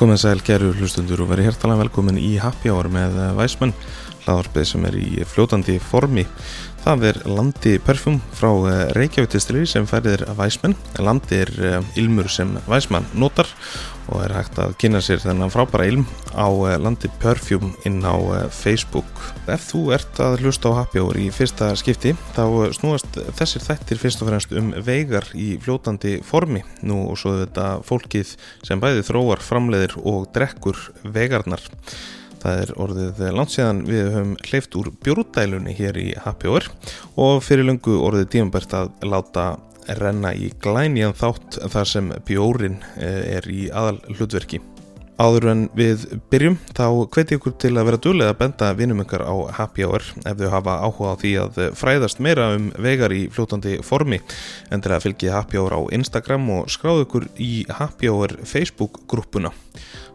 Komið sæl gerur hlustundur og verið hértalega velkomin í Happy Hour með Væsmann, hlaðarpið sem er í fljótandi formi. Það er Landi Perfum frá Reykjavík-distillerí sem færðir Væsmann. Landi er ilmur sem Væsmann notar og er hægt að kynna sér þennan frábæra ilm á Landi Perfum inn á Facebook. Ef þú ert að hlusta á Happy Hour í fyrsta skipti þá snúast þessir þættir fyrst og fremst um veigar í fljótandi formi. Nú og svo þetta fólkið sem bæði þróar, framleiðir og drekkur veigarnar. Það er orðið langt síðan við höfum hleyft úr bjórúdælunni hér í Hour og fyrir lungu orðið díumbært að láta renna í glænjan þátt þar sem bjórin er í aðal hlutverki. Áður en við byrjum þá hveti ykkur til að vera dúlega að benda vinum ykkar á Hour ef þau hafa áhuga á því að fræðast meira um vegar í fljótandi formi en til að fylgja Happy Hour á Instagram og skráðu ykkur í Hour Facebook grúpuna.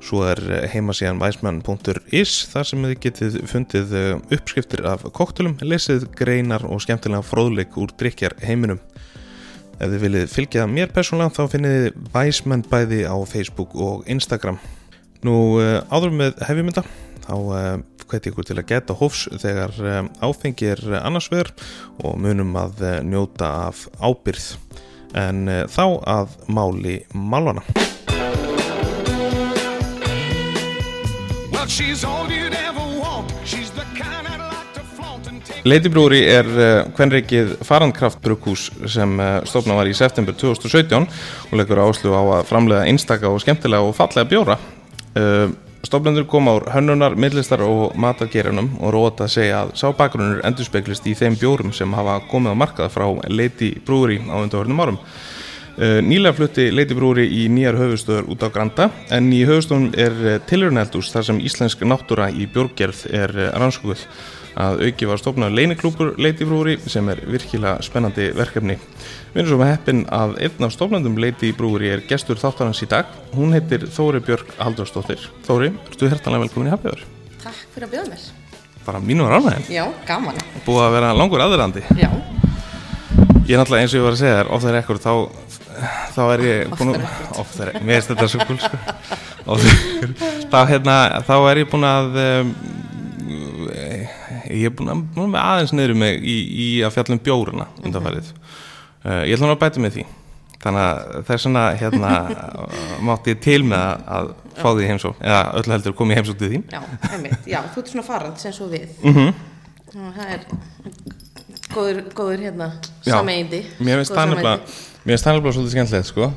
Svo er heimasíðan væsmann.is þar sem þið getið fundið uppskriftir af koktelum, lesið greinar og skemmtilega fróðleik úr drikjar heiminum. Ef þið viljið fylgja mér persónulega þá finnið þið væsmann bæði á Facebook og Instagram. Nú áður með hefjumynda þá hveti ykkur til að geta hófs þegar áfengi er annars vegar og munum að njóta af ábyrð. En þá að máli málvana. Brewery er kvenreikið Farandkraft brugghús sem stofna var í september 2017 og leggur áslu á að framlega einstaka og skemmtilega og fallega bjóra. Stofnendur kom á hönnunar, millistar og matargerunum og róta að segja að sá bakgrunnur endurspeglist í þeim bjórum sem hafa komið á markað frá Brewery á undarhörnum árum. Nýlega flutti Lady Brewery í nýjar höfustöður út á Granda en í höfustöðum er tilhörneldús þar sem íslensk náttúra í bjórgerð er rannskuð. Að auki var stofnað leiniklúpur Lady Brewery sem er virkilega spennandi verkefni. Við erum svo með heppin að einn af stofnandum Lady Brewery er gestur þáttarans í dag. Hún heitir Þóri Björg Haldurstóttir. Þóri, ertu hértanlega velkomin í Hafjörður? Takk fyrir að bjóða mér. Bara mínu var ánægum. Já, gaman. Búið að vera langur aðurandi. Já. Ég er náttúrulega eins og ég var að segja þér, ofþar ekkur þá, þá er ég búin að, ofþar mér finnst þetta svo kúl sko, þá, hérna, þá er ég búin að, um, ég er búin að, búin með aðeins niður mig í, í að fjallum bjóruna undanfærið. Uh, ég ætla nú að bæta með því, þannig að þess vegna, hérna, mátti ég til með að, að fá því heimsó, eða öll heldur komið heimsó til þín. Já, einmitt, já, þú ert svona farand sem svo við. Mm -hmm. Það er góður, góður hérna, sameindi. Mér finnst það nefnilega svolítið skemmtilegt, sko,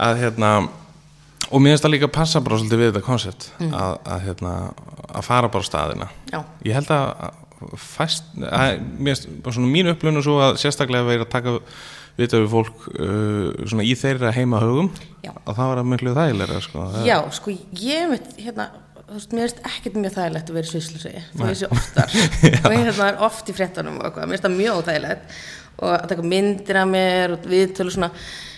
að hérna, og mér finnst það líka að passa bara svolítið við þetta koncept, mm. að, að hérna, að fara bara staðina. Já. Ég held að fæst, að, mér finnst svona mín upplöfnu svo að sérstaklega verið að taka við fólk uh, svona í þeirra heima högum, Já. að það var að miklu þægilega, sko. Það Já, sko, ég veit, hérna, þú veist, mér finnst ekkert mjög þægilegt að vera í svislusegi, þú veist ég oftar og ég hérna er oft í fréttanum og eitthvað, mér finnst það mjög óþægilegt og að taka myndir af mér og viðtölu svona,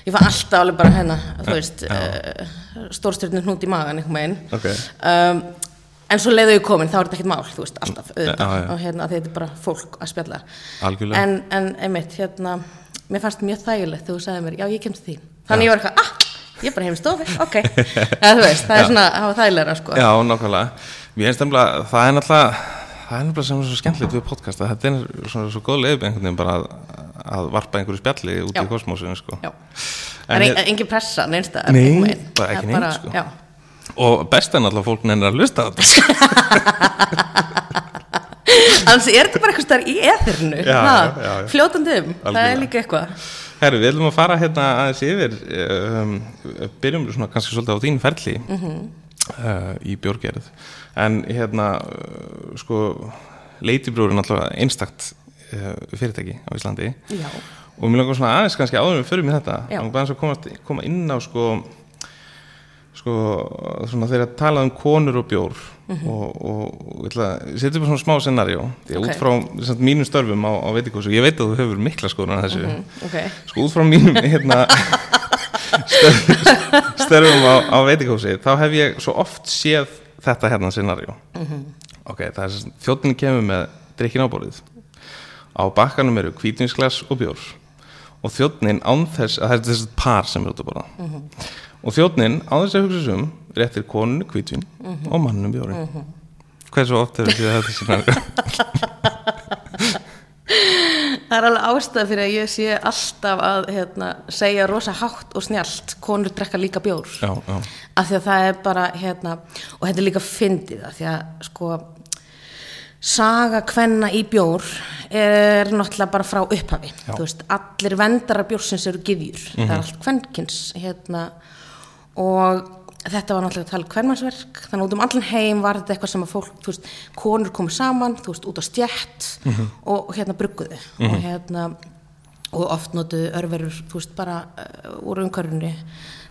ég fann alltaf alveg bara hérna, þú veist, uh, stórstjórnir hnút í magan einhvern veginn. Ok. um, en svo leiðu ég komin, þá er þetta ekkert mál, þú veist, alltaf auðvitað. Já, já. og hérna, þetta er bara fólk að spjalla. En, en einmitt, hérna mér fannst mjög þægilegt þegar þú sagði mér, já, ég kemst þín. Þannig ég var eitthvað, ah, ég er bara heim í stofi ok, þú veist, það er svona það var þægilegra, sko. Já, nákvæmlega. Mér finnst það er náttúrulega, það er nefnilega sem er svo skemmtilegt við podcasta, þetta er svona svo góð leið einhvern veginn bara að, að varpa einhverju spjalli út Já. í kosmosinu, sko. En það ég- engin pressa neins það Nei, bara ekki nein, sko. Og best er náttúrulega fólk nennir að hlusta á þetta, sko. annars er þetta bara eitthvað starf í eðurnu Já, já, já, já. fljótandi um, það er líka eitthvað Herru, við ætlum að fara hérna aðeins yfir, um, byrjum svona kannski svolítið á þín ferli Mhm. uh, í bjórgerð. En hérna, uh, sko, Leitibrúr er náttúrulega einstakt uh, fyrirtæki á Íslandi. já, Og mér langar svona aðeins kannski áður við förum í þetta Já. Langar aðeins að koma, koma inn á sko sko svona þegar að tala um konur og bjór og, og, og að setja upp svona smá scenarjó því að Ok. út frá samt, mínum störfum á, á veitikósu, ég veit að þú hefur mikla skoðun að þessu, ok sko út frá mínum hérna störfum á, á veitikósi þá hef ég svo oft séð þetta hérna scenarjó ok, það er þjóttin kemur með drikkin áborðið á bakkanum eru hvítvinsglas og bjór. Og þjóttin án þess að það er þessi par sem er út að borða. Og þjóðnin á þess að hugsa um réttir konunni kvítvin og mannum bjórin hversu oft þið þetta sinna Það er alveg ástæða fyrir að ég sé alltaf að hérna, segja rosa hátt og snjált konur drekka líka bjór. Já, já, af því að það er bara hérna, og þetta er líka fyndið af því að sko saga kvenna í bjór er náttúrulega bara frá upphafi. Veist, allir vendara bjórsins eru gyðjur, það er allt kvenkins hérna og þetta var náttúrulega tala kvenmansverk þannig að út um allan heim var þetta eitthvað sem að fólk, veist, konur komið saman þú veist, út á stjætt og, og hérna brugguðu. Og hérna og oft notuðu örverur, þú veist, bara uh, úr umhverfinu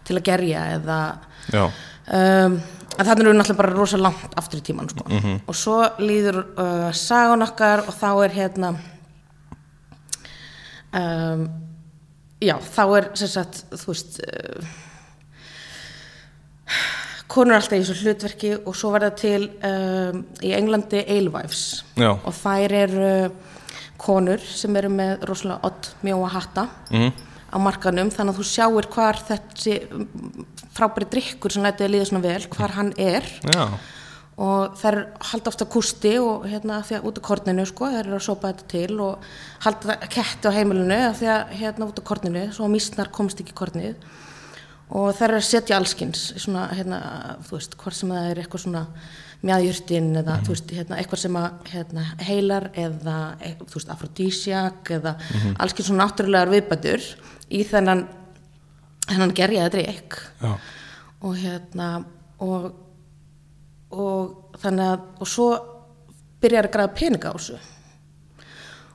til að gerja eða um, en þannig eru náttúrulega bara rosa langt aftur í tíman sko. og svo líður uh, sagan okkar og þá er hérna um, já, þá er sem sagt, þú veist uh, konur alltaf í þessu hlutverki og svo verða til um, í Englandi Já. og þær eru konur sem eru með rosalega odd mjóa hatta Mhm. á markanum þannig að þú sjáir hvar þessi frábæri drikkur sem lætið að líða svona vel, hvar hann er. Já, og þær halda ofta kústi og hérna því að út af korninu sko, þær eru að sópa þetta til og halda ketti á heimilinu því að hérna út af korninu svo að mísnar komst ekki kornið og þær eru að setja allskins svona hérna, þú veist, hvort sem það er eitthvað svona mjæðjurtin eða þú veist, hérna, eitthvað sem að hérna, heilar eða, e, þú veist, afrodísjak eða allskins svona náttúrulegar viðbætur í þennan þennan gerjaði drikk já, og hérna og, og þannig að og svo byrjar að græða peninga á þessu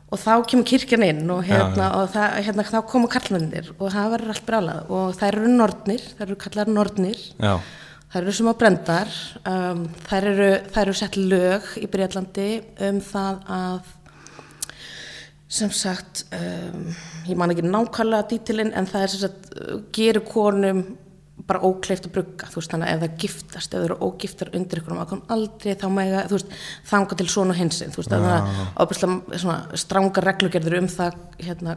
og þá kemur kirkjan inn og hérna, og það, hérna þá koma karlmennir og það verður allt brálað og þær eru nornir, þær eru kallar nornir. Já, þær eru sem að brendar um, þær, eru, eru sett lög í Breitlandi um það að sem sagt um, ég man ekki nákvæmlega dítilinn en það er sem sagt uh, gerir konum bara ókleift að brugga þú veist þannig að ef það giftast, ef það eru ógiftar undir ykkur og aldrei þá mega þú veist þanga til svona hinsinn þú veist þannig að ábærslega svona strangar reglugerður um það hérna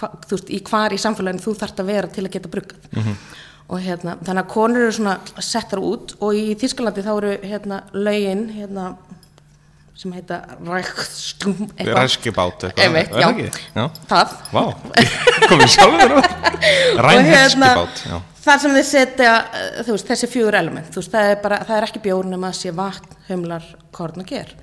hva, þú veist í hvar í samfélaginu þú þarft að vera til að geta bruggað. Og hérna þannig að konur eru svona settar út og í Þýskalandi þá eru hérna lögin hérna sem heita ræskibát Einmitt, já. Já, það. Vá, komið sjálfur Rænherskibát, já, þar sem þið setja þú veist, þessi fjögur element veist, það, er bara, það er ekki bjór nema að sé vatn, humlar, korn og ger.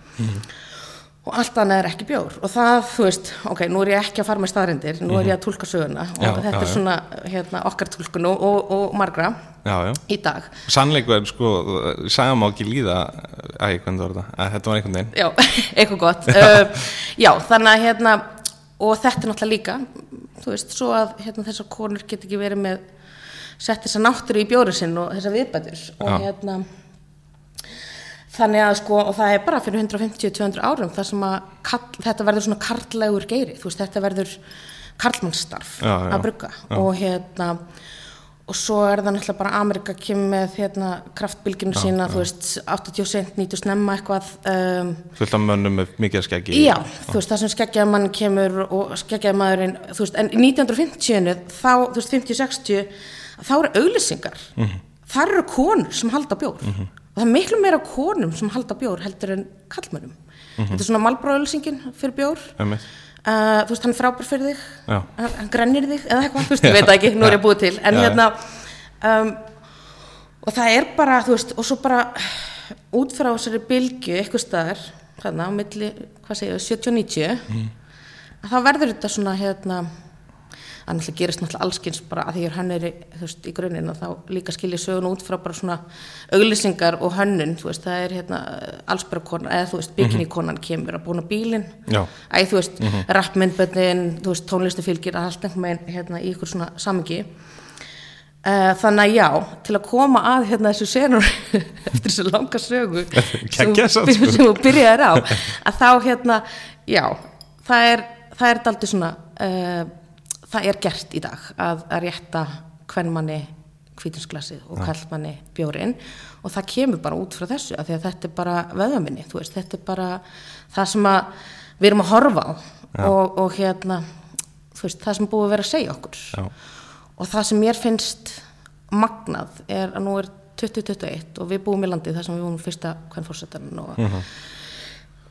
Og allt annað er ekki bjór. Og það, þú veist, ok, nú er ég ekki að fara með staðrindir, nú er ég að tólka söguna. Og Já, þetta já, er svona hérna, okkar tólkun og, og, og margra já, já. í dag. Sannleikur, sko, sagði má ekki líða hvernig var þetta? Að þetta var einhvern veginn. Já, eitthvað gott. Uh, já, þannig að hérna og þetta er náttúrulega líka þú veist, svo að hérna, þessar konur get ekki verið með sett þessa náttúru í bjóri sinn og þessar viðbætur. Og Já. hérna þannig að sko, og það er bara fyrir 150-200 árum þar sem að kall, þetta verður svona karlægur geiri, þú veist, þetta verður karlmannsstarf Já, já. að brugga. Og hérna og svo er það náttúrulega bara Amerika kemur með hérna kraftbylginu sína, þú veist 80 cent, 90 snemma eitthvað um, Fullt af mönnum með mikið skeggi Já, þú veist, það sem skeggjaði mann kemur og skeggjaði maðurinn, þú veist, en í 1950 þá, þú veist, 50-60 þá eru auglýsingar. Þar eru konur sem halda bjór. Og það er miklu meira konum sem halda bjór heldur en kallmönnum þetta er svona malbróðauglýsingin fyrir bjór. Uh, þú veist, hann er frábær fyrir þig. Já. hann, grennir þig eða eitthvað, þú veist, ég veit ekki, nú er ég búið til. En Já, hérna um, og það er bara, þú veist, og svo bara út frá þessari bylgju eitthvað staðar, þarna á milli hvað segja, 70 og 90 Mhm. þá verður þetta svona hérna að náttúrulega gerist náttúrulega allskins bara að því ég er hönnur þú veist, í grunninn og þá líka skilja sögun út frá bara svona auglýsingar og hönnun, þú veist, það er hérna allsbærakonan, eða þú veist, bikinikonan kemur að búna bílinn Já. Æ, þú veist, mm -hmm. rappmyndböndin, þú veist, tónlistu fylgir, allt einhvern veginn hérna, í ykkur svona samingi. Uh, þannig að já, til að koma að hérna þessu senur eftir þessu langa sögu sem, sko. sem þú byrjaðir á, að þá hérna, já, það er, það er daldið svona, uh, það er gert í dag að, að rétta hvernmanni hvítinsglasið og kallmanni bjórin og það kemur bara út frá þessu af því að þetta er bara veðaminni, veist, þetta er bara það sem að við erum að horfa á. Og, og hérna, veist, það sem búið að vera að segja okkur. Já. og það sem mér finnst magnað er að nú er 2021 og við búum í landi þar sem við búum fyrsta hvern fórsetan og,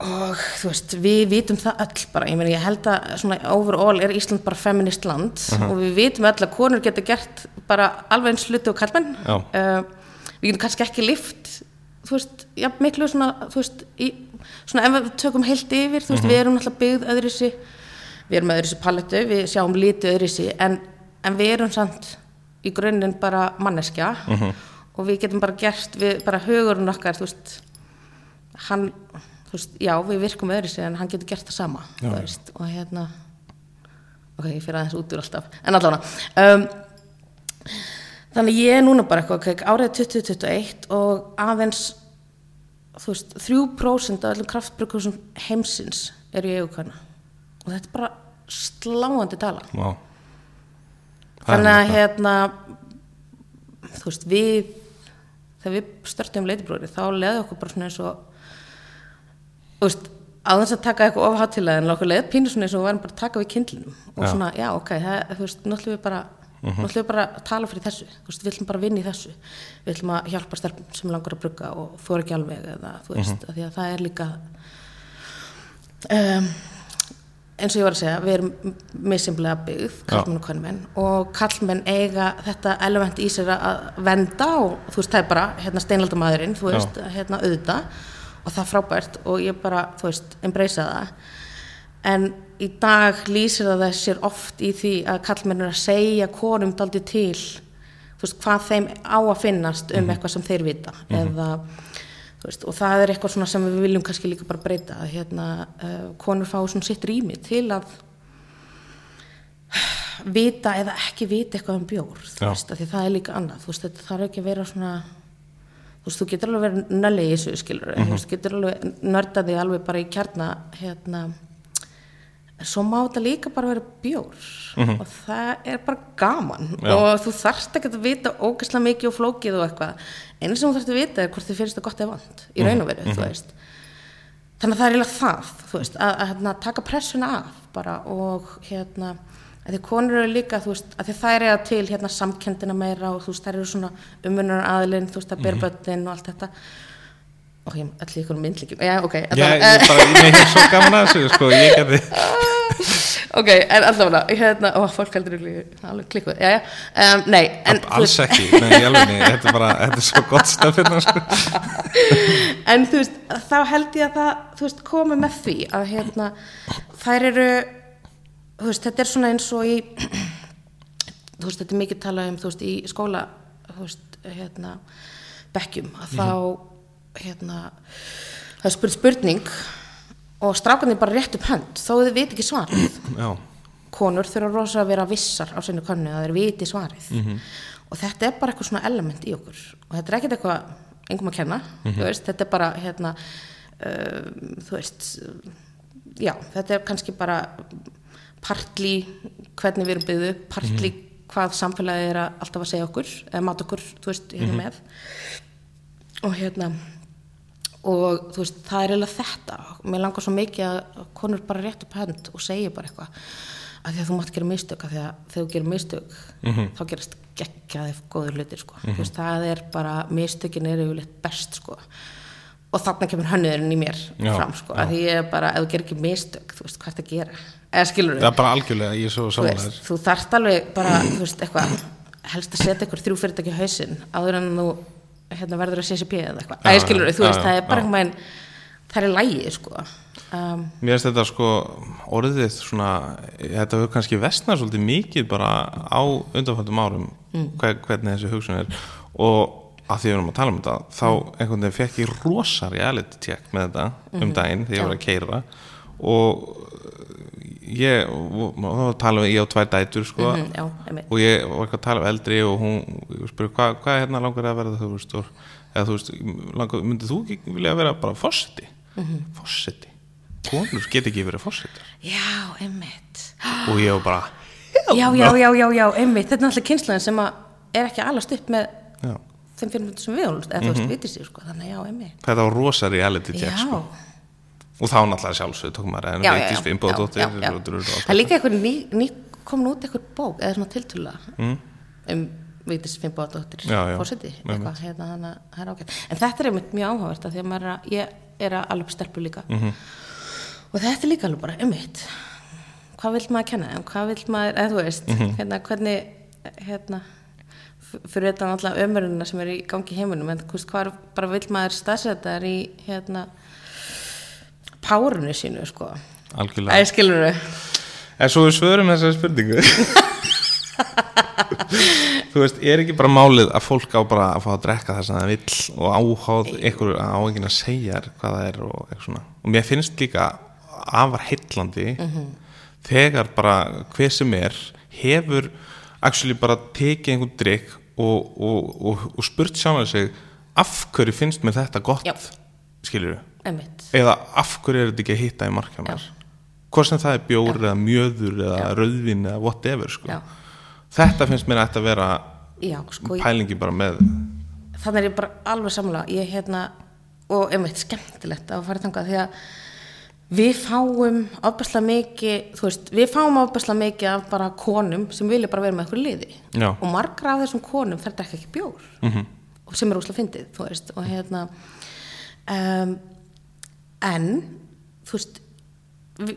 og þú veist, við vitum það öll bara, ég meina ég held að svona overall er Ísland bara feminist land og við vitum öll að konur geta gert bara alveg eins hluti og kallmenn uh, við getum kannski ekki lift þú veist, já, miklu svona þú veist, í, svona ef við tökum heilt yfir, þú veist, við erum alltaf byggð öðruðsi, við erum með öðruðsi palettu við sjáum lítið öðruðsi en, en við erum samt í grunninn bara manneskja og við getum bara gert, við bara hugurinn okkar, þú veist hann, veist, já, við virkum öðruðsi en hann getur gert það sama, þú veist og hérna ok, ég fyrir aðeins út úr alltaf, en allavega um, Þannig ég er núna bara eitthvað, okay, árið 2021 og aðeins, þú veist, 3% af öllum kraftbrukusum heimsins eru í eigukvæna. Og þetta er bara sláandi tala. Er Þannig að hérna, þú veist, við, þegar við störtum leitibróri, þá leði okkur bara svona eins og, þú veist, á þess að taka eitthvað ofhátilega en okkur leði pínu svona eins og við varum bara að taka við kindlinum. Og Já. svona, já, ok, það, þú veist, ætlum við bara, nú ætlum við bara að tala fyrir þessu, þú veist, við ætlum bara að vinna í þessu, við ætlum að hjálpa stelpum sem langar að brugga og þú er ekki alveg eða, þú veist, uh því að það er líka, um, eins og ég var að segja, við erum misimlega byggð, kallmenn og kvennmenn og kallmenn eiga þetta element í sér að venda og þú veist, það er bara hérna steinaldamæðurinn, þú veist, hérna auðvita og það er frábært og ég bara, þú veist, embracea það. En í dag lýsir það sér oft í því að kallmenn er að segja konum daldi til veist, hvað þeim á að finnast um eitthvað sem þeir vita eða þú veist, og það er eitthvað svona sem við viljum kannski líka bara breyta að hérna, uh, konur fá svona sitt rými til að vita eða ekki vita eitthvað um bjór veist, það er líka annað þetta þarf ekki að vera svona þú veist, þú getur alveg verið nölli í þessu skilur þú veist, getur alveg nördaði alveg bara í kjarna hérna. Svo má þetta líka bara vera bjór. Og það er bara gaman. Já. og þú þarft ekki að vita ógæslega mikið og flókið og eitthvað. Eins sem þú þarft að vita er hvort þið finnst það gott eða vant í raun og veru, þú veist. Þannig að það er eiginlega það þú veist, að, að, hérna, taka pressuna af bara og hérna að því konur eru líka, þú veist, að því það er eða til hérna samkendina meira og þú veist, það eru svona umunar aðilinn, þú veist, að bera börnin og allt þetta. Og ég allir ykkur myndlíkjum, já, ok Já, ég bara, ég hef svo gaman að þessu, sko, ég gerði, ok, en allavega hérna, ó, fólk heldur alveg klikkuð, já, já, um, nei en, alls ekki, nei, ég alveg, nei, þetta er bara, þetta er svo gott stöf hérna, sko. en þú veist, þá held ég að það þú veist, komi með því að hérna, þær eru þú veist, þetta er svona eins og í þú veist, þetta er mikið talað um þú veist, í skóla þú veist, hérna, bekkjum að þá hérna, það er spurt spurning og strákarnir bara rétt upp hönd þó þið veit ekki svarið. Já, konur þurfa rosa að vera vissar á sinni könnu að þeir viti svarið. Og þetta er bara eitthvað svona element í okkur. Og þetta er ekkert eitthvað engum að kenna þú veist, þetta er bara hérna, uh, þú veist já, þetta er kannski bara partli hvernig við erum byggðu partli hvað samfélagið er að alltaf að segja okkur eða mat okkur, þú veist, hérna með. Og hérna og þú veist, það er eiginlega þetta. Mér langar svo mikið að konur bara rétt upp hönd og segja bara eitthvað. Að því að þú mátt gera mistök að því að þegar þú gerir mistök þá gerast geggjaði góður hlutir sko. þú veist, það er bara mistökin eru yfirleitt best sko. og þarna kemur hönnuðurinn í mér Já, fram sko, að því ég er bara, ef þú gerir ekki mistök þú veist, hvað er að gera, eða skilur það er bara algjörlega, ég er svo þú samanlegar. veist, þú þarft alveg bara, þú veist, eitthvað helst að setja ykkur þrjú fyrirtæki í hausinn áður en þú hérna, verður að CCP eða eitthvað, Já, að ég skilur þú já, veist, það er bara veginn það er lægi, sko. Um, Mér finnst þetta sko orðið svona, þetta hefur kannski vestnað svolítið mikið bara á undanfændum árum hver, hvernig þessi hugsun er. Og að því við erum að tala um þetta þá einhvern veginn fekk ég rosa reality check með þetta um daginn þegar ég var að keira og ég, og, talaðum við ég á tvær dætur sko. Mhm, já, einmitt. og ég var eitthvað að tala um eldri og hún spurði hvað hva hérna langar að verða þú veist, og, eða þú veist, langar, myndið þú ekki vilja vera bara fórseti Mhm. fórseti, konur get ekki verið fórsetar já, einmitt. Og ég var bara já, já, já, já, já, einmitt. Þetta er náttúrulega kynsluðin sem að er ekki alast upp með já. þeim fyrir sem við eða þú veist, vitið sér, sko. Þannig, já, einmitt. Þetta var rosa reality check já, sko. Og þá náttúrulega sjálfsög tók maður en veitist drur og það er líka eitthvað ný, ný komin út eitthvað bók eða svona tiltöla Mm. um Finnbóðadóttir Já, já, fórseti, eitthvað, hérna, að það er ágætt. En þetta er einmitt mjög áhugavert af því að maður er að, ég er að alveg stelpu líka. Mhm. og þetta er líka alveg bara einmitt hvað vill maður kenna þeim, hvað vill maður eða þú veist, Mhm. hérna, hvernig hérna fyrir þetta náttúrulega ömurina sem er í gangi í heiminum en hvað er, vill maður staðsetja þær í hérna párunu sínu, sko. Algjörlega. Æ, skilur þau En svo við svörum þessari spurningu. Þú veist, er ekki bara málið að fólk á bara að fá að drekka það sem það vill og áháð ykkur á enginn að segja hvað það er og eitthvað svona. Og mér finnst líka afar heitlandi þegar bara hver sem er hefur actually bara tekið einhvern drikk og, og, og, og spurt sjálfur sig af hverju finnst mér þetta gott? Já. skilur einmitt, eða af hverju er þetta ekki að hitta í marka mér? Hvort sem það er bjór eða mjöður eða rauðvin eða whatever sko. Já. þetta finnst mér að þetta vera já, sko pælingi bara með þannig er ég bara alveg samlega ég hérna, og einmitt skemmtilegt að fara þangað því að við fáum ábærslega mikið þú veist, við fáum ábærslega mikið af bara konum sem vilja bara vera með eitthvað liði. Já. og margra af þessum konum fer drekka ekki bjór. -hmm. og sem er úslega fyndið, og hérna um, en þú veist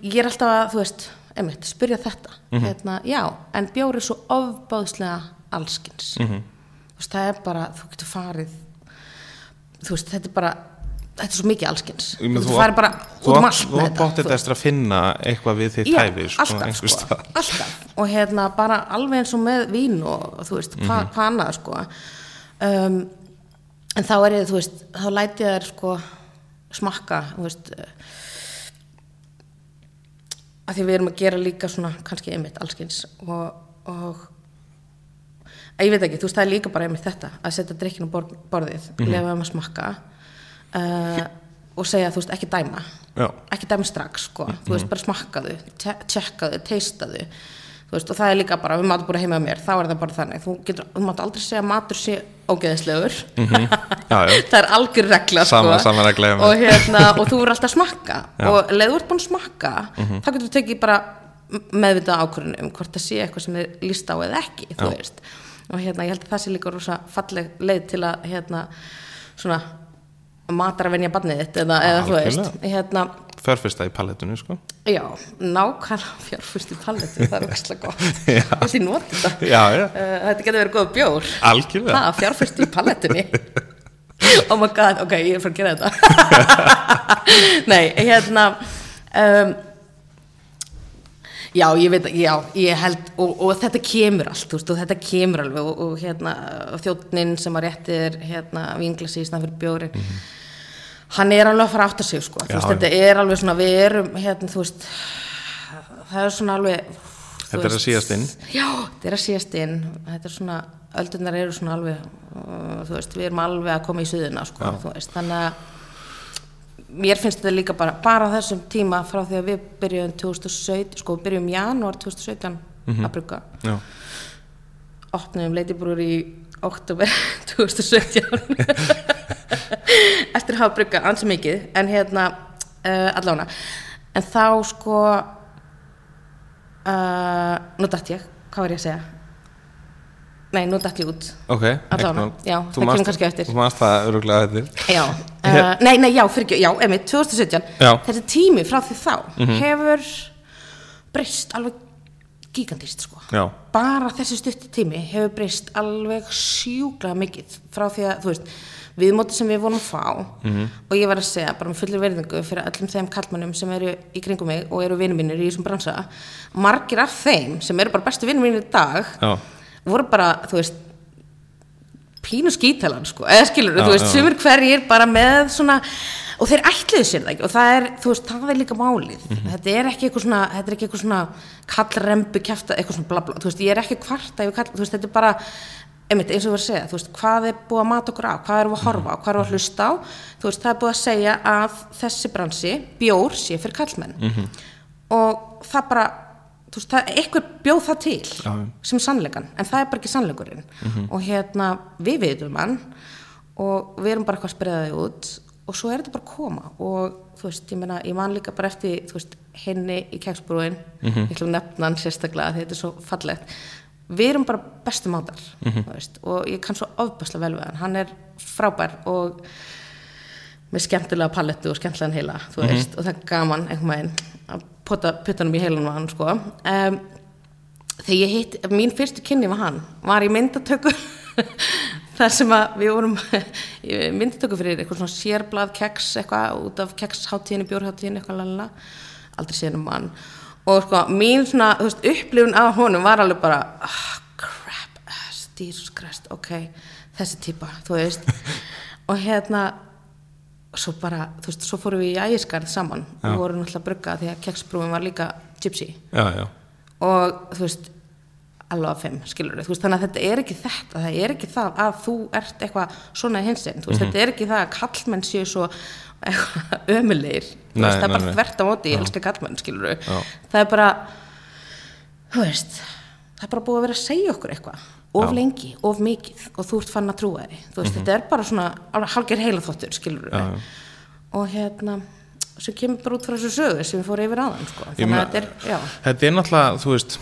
ég er alltaf að, þú veist einmitt, spyrja þetta. Hérna, já, en bjór er svo ofbáðslega allskins -hmm. þú veist, það er bara, þú getur farið þú veist, þetta er bara þetta er svo mikið allskins meina, þú farið bara þú út um allt þú þú þetta eftir að finna eitthvað við þitt Já, hæfi sko, alltaf, einhvers sko, staðar. alltaf. Og hérna bara alveg eins og með vín og þú veist, hva, Mhm. hvað annað sko. Um, en þá er ég, þú veist, þá læti ég þær sko smakka, veist uh, að því við erum að gera líka svona kannski einmitt allskins og, og að ég veit ekki, þú veist, það er líka bara einmitt þetta að setja drikkinu borð, borðið Mhm. lefa þeim að smakka uh, og segja, þú veist, ekki dæma Já. ekki dæma strax, sko þú veist, bara smakkaðu, tjekkaðu, teistaðu veist, og það er líka bara við maður búin heima á mér, þá er það bara þannig. Þú, getur, þú mátt aldrei segja að matur sé ógeðislegur Já, já. það er algjör regla, Sama- sko. Sama regla og, hérna, og þú verður alltaf að smakka. Já. Og leður þú ert búin að smakka þá getur þú tekið bara meðvitað ákvörðun um hvort það sé eitthvað sem er líst á eða ekki, og hérna, ég held að það sé líka rosa falleg leið til að hérna, svona matar að venja barnið þitt eða, eða þú veist, hérna Förfesta í palettunni sko. já, nákvæmlega fjárfyrst í palletu það er vekslega gott, Já. þessi noti þetta Já, já, Uh, þetta getur verið góð bjór. Algjörlega. Það, fjárfyrst í palletunni oh my god, ok, ég er fyrir að gera þetta. Nei, hérna um, já, ég veit, já, ég held og, og þetta kemur allt, þú veist, og þetta kemur alveg og, og hérna, þjóttnin sem að réttir, hérna, vinglasi í snað fyrir bjórin hann er alveg að fara átt að sig, sko, veist, þetta er alveg svona, við erum, hérna, veist það er svona alveg Þetta er að síðast inn. Já, þetta er að síðast inn. Þetta er svona, öldurnar eru svona alveg uh, veist, við erum alveg að koma í suðuna sko, veist, þannig að mér finnst þetta líka bara bara þessum tíma frá því að við byrjum 2017, sko, byrjum janúar 2017 að brugga. Já, opnum leitibrúr í oktober 2017 eftir að hafa brugga ansi mikið en hérna uh, allána en þá sko uh, nú dætt ég, hvað var ég að segja? Nei, nú dætt ég út. Ok mál. já, það kemur kannski eftir. Þú manst það öruglega eftir. Já, uh, nei, nei, já, fyrir ekki já, emi, 2017, Já. Þessi tími frá því þá hefur breyst alveg gigantist sko. Já, bara þessi stutti tími hefur breyst alveg sjúklega mikið frá því að, þú veist, viðmóti sem við vorum að fá. Mhm. og ég var að segja bara með fullir verðingu fyrir öllum þeim kallmannum sem eru í kringum mig og eru vinur mínir í þessum bransa margir af þeim sem eru bara bestu vinur mínir í dag já, voru bara, þú veist pínu skítalan sko, eða skilur þú veist, já. sumir hverjir bara með svona og þeir ætluðu sér það ekki. Og það er, þú veist, það er líka málið. Mhm. þetta er ekki eitthvað svona, þetta er ekki eitthvað svona kallrembu kjafta, eitthvað svona bla bla þú veist, ég er ekki kvarta yfir kall, þú veist, þetta er bara einmitt, eins og við erum að segja, þú veist, hvað er búið að mata okkur á, hvað erum við að horfa á, hvað erum við að hlusta á? Þú veist, það er búið að segja að þessi bransi, bjór sé fyrir kallmenn og það bara þú veist, það, eitthvað bjóð það til já. sem sannleikan, en það er bara ekki sannleikurinn. Og hérna, við vitum hann og við erum bara eitthvað að spreða þig út og svo er þetta bara að koma. Og þú veist, ég meina, ég man líka bara eftir þú veist, henni í keksbrúin mm -hmm. ég ætlum að nefna hann sérstaklega þetta er svo fallegt. Við erum bara bestu mátar þú veist, og ég kann svo ofbæsla vel við hann. Hann er frábær og með skemmtilega palettu og skemmtilegan heila þú veist, og það er gaman einhvern veginn að pota puttanum í heilanum á hann sko. um, þegar ég hitt mín fyrstu kynni var hann var í myndatöku þar sem að við vorum í myndatöku fyrir eitthvað svona sérblað keks eitthvað út af keksháttíðinu, bjórháttíðinu eitthvað lalala, aldrei séð um hann. Og sko mín svona veist, upplifun af honum var alveg bara oh, crap, Jesus Christ ok, þessi típa, þú veist. Og hérna svo bara, þú veist, svo fórum við í ægiskarð saman. Já. og vorum náttúrulega að brugga því að keksbrúin var líka gypsy. Já, já, og þú veist alveg að fimm, skilur þú veist, þannig að þetta er ekki þetta, það er ekki það að þú ert eitthvað svona hinsinn, þú veist, þetta er ekki það að kallmenn séu svo eitthvað ömulegir, þú veist, það er bara þvert á móti, ég elska kallmenn, skilur það er bara þú veist, það er bara búið að vera að segja okkur eitthvað, of Já. lengi of mikið, og þú ert fann að trúa því. Þú veist, þetta er bara svona hálfgerð heila þóttur, skilur Mhm. Já, og hérna sem kemur bara út frá þessu sögu sem við fórum yfir aðan sko. Þannig að þetta er, já. Þetta er náttúrulega, þú veist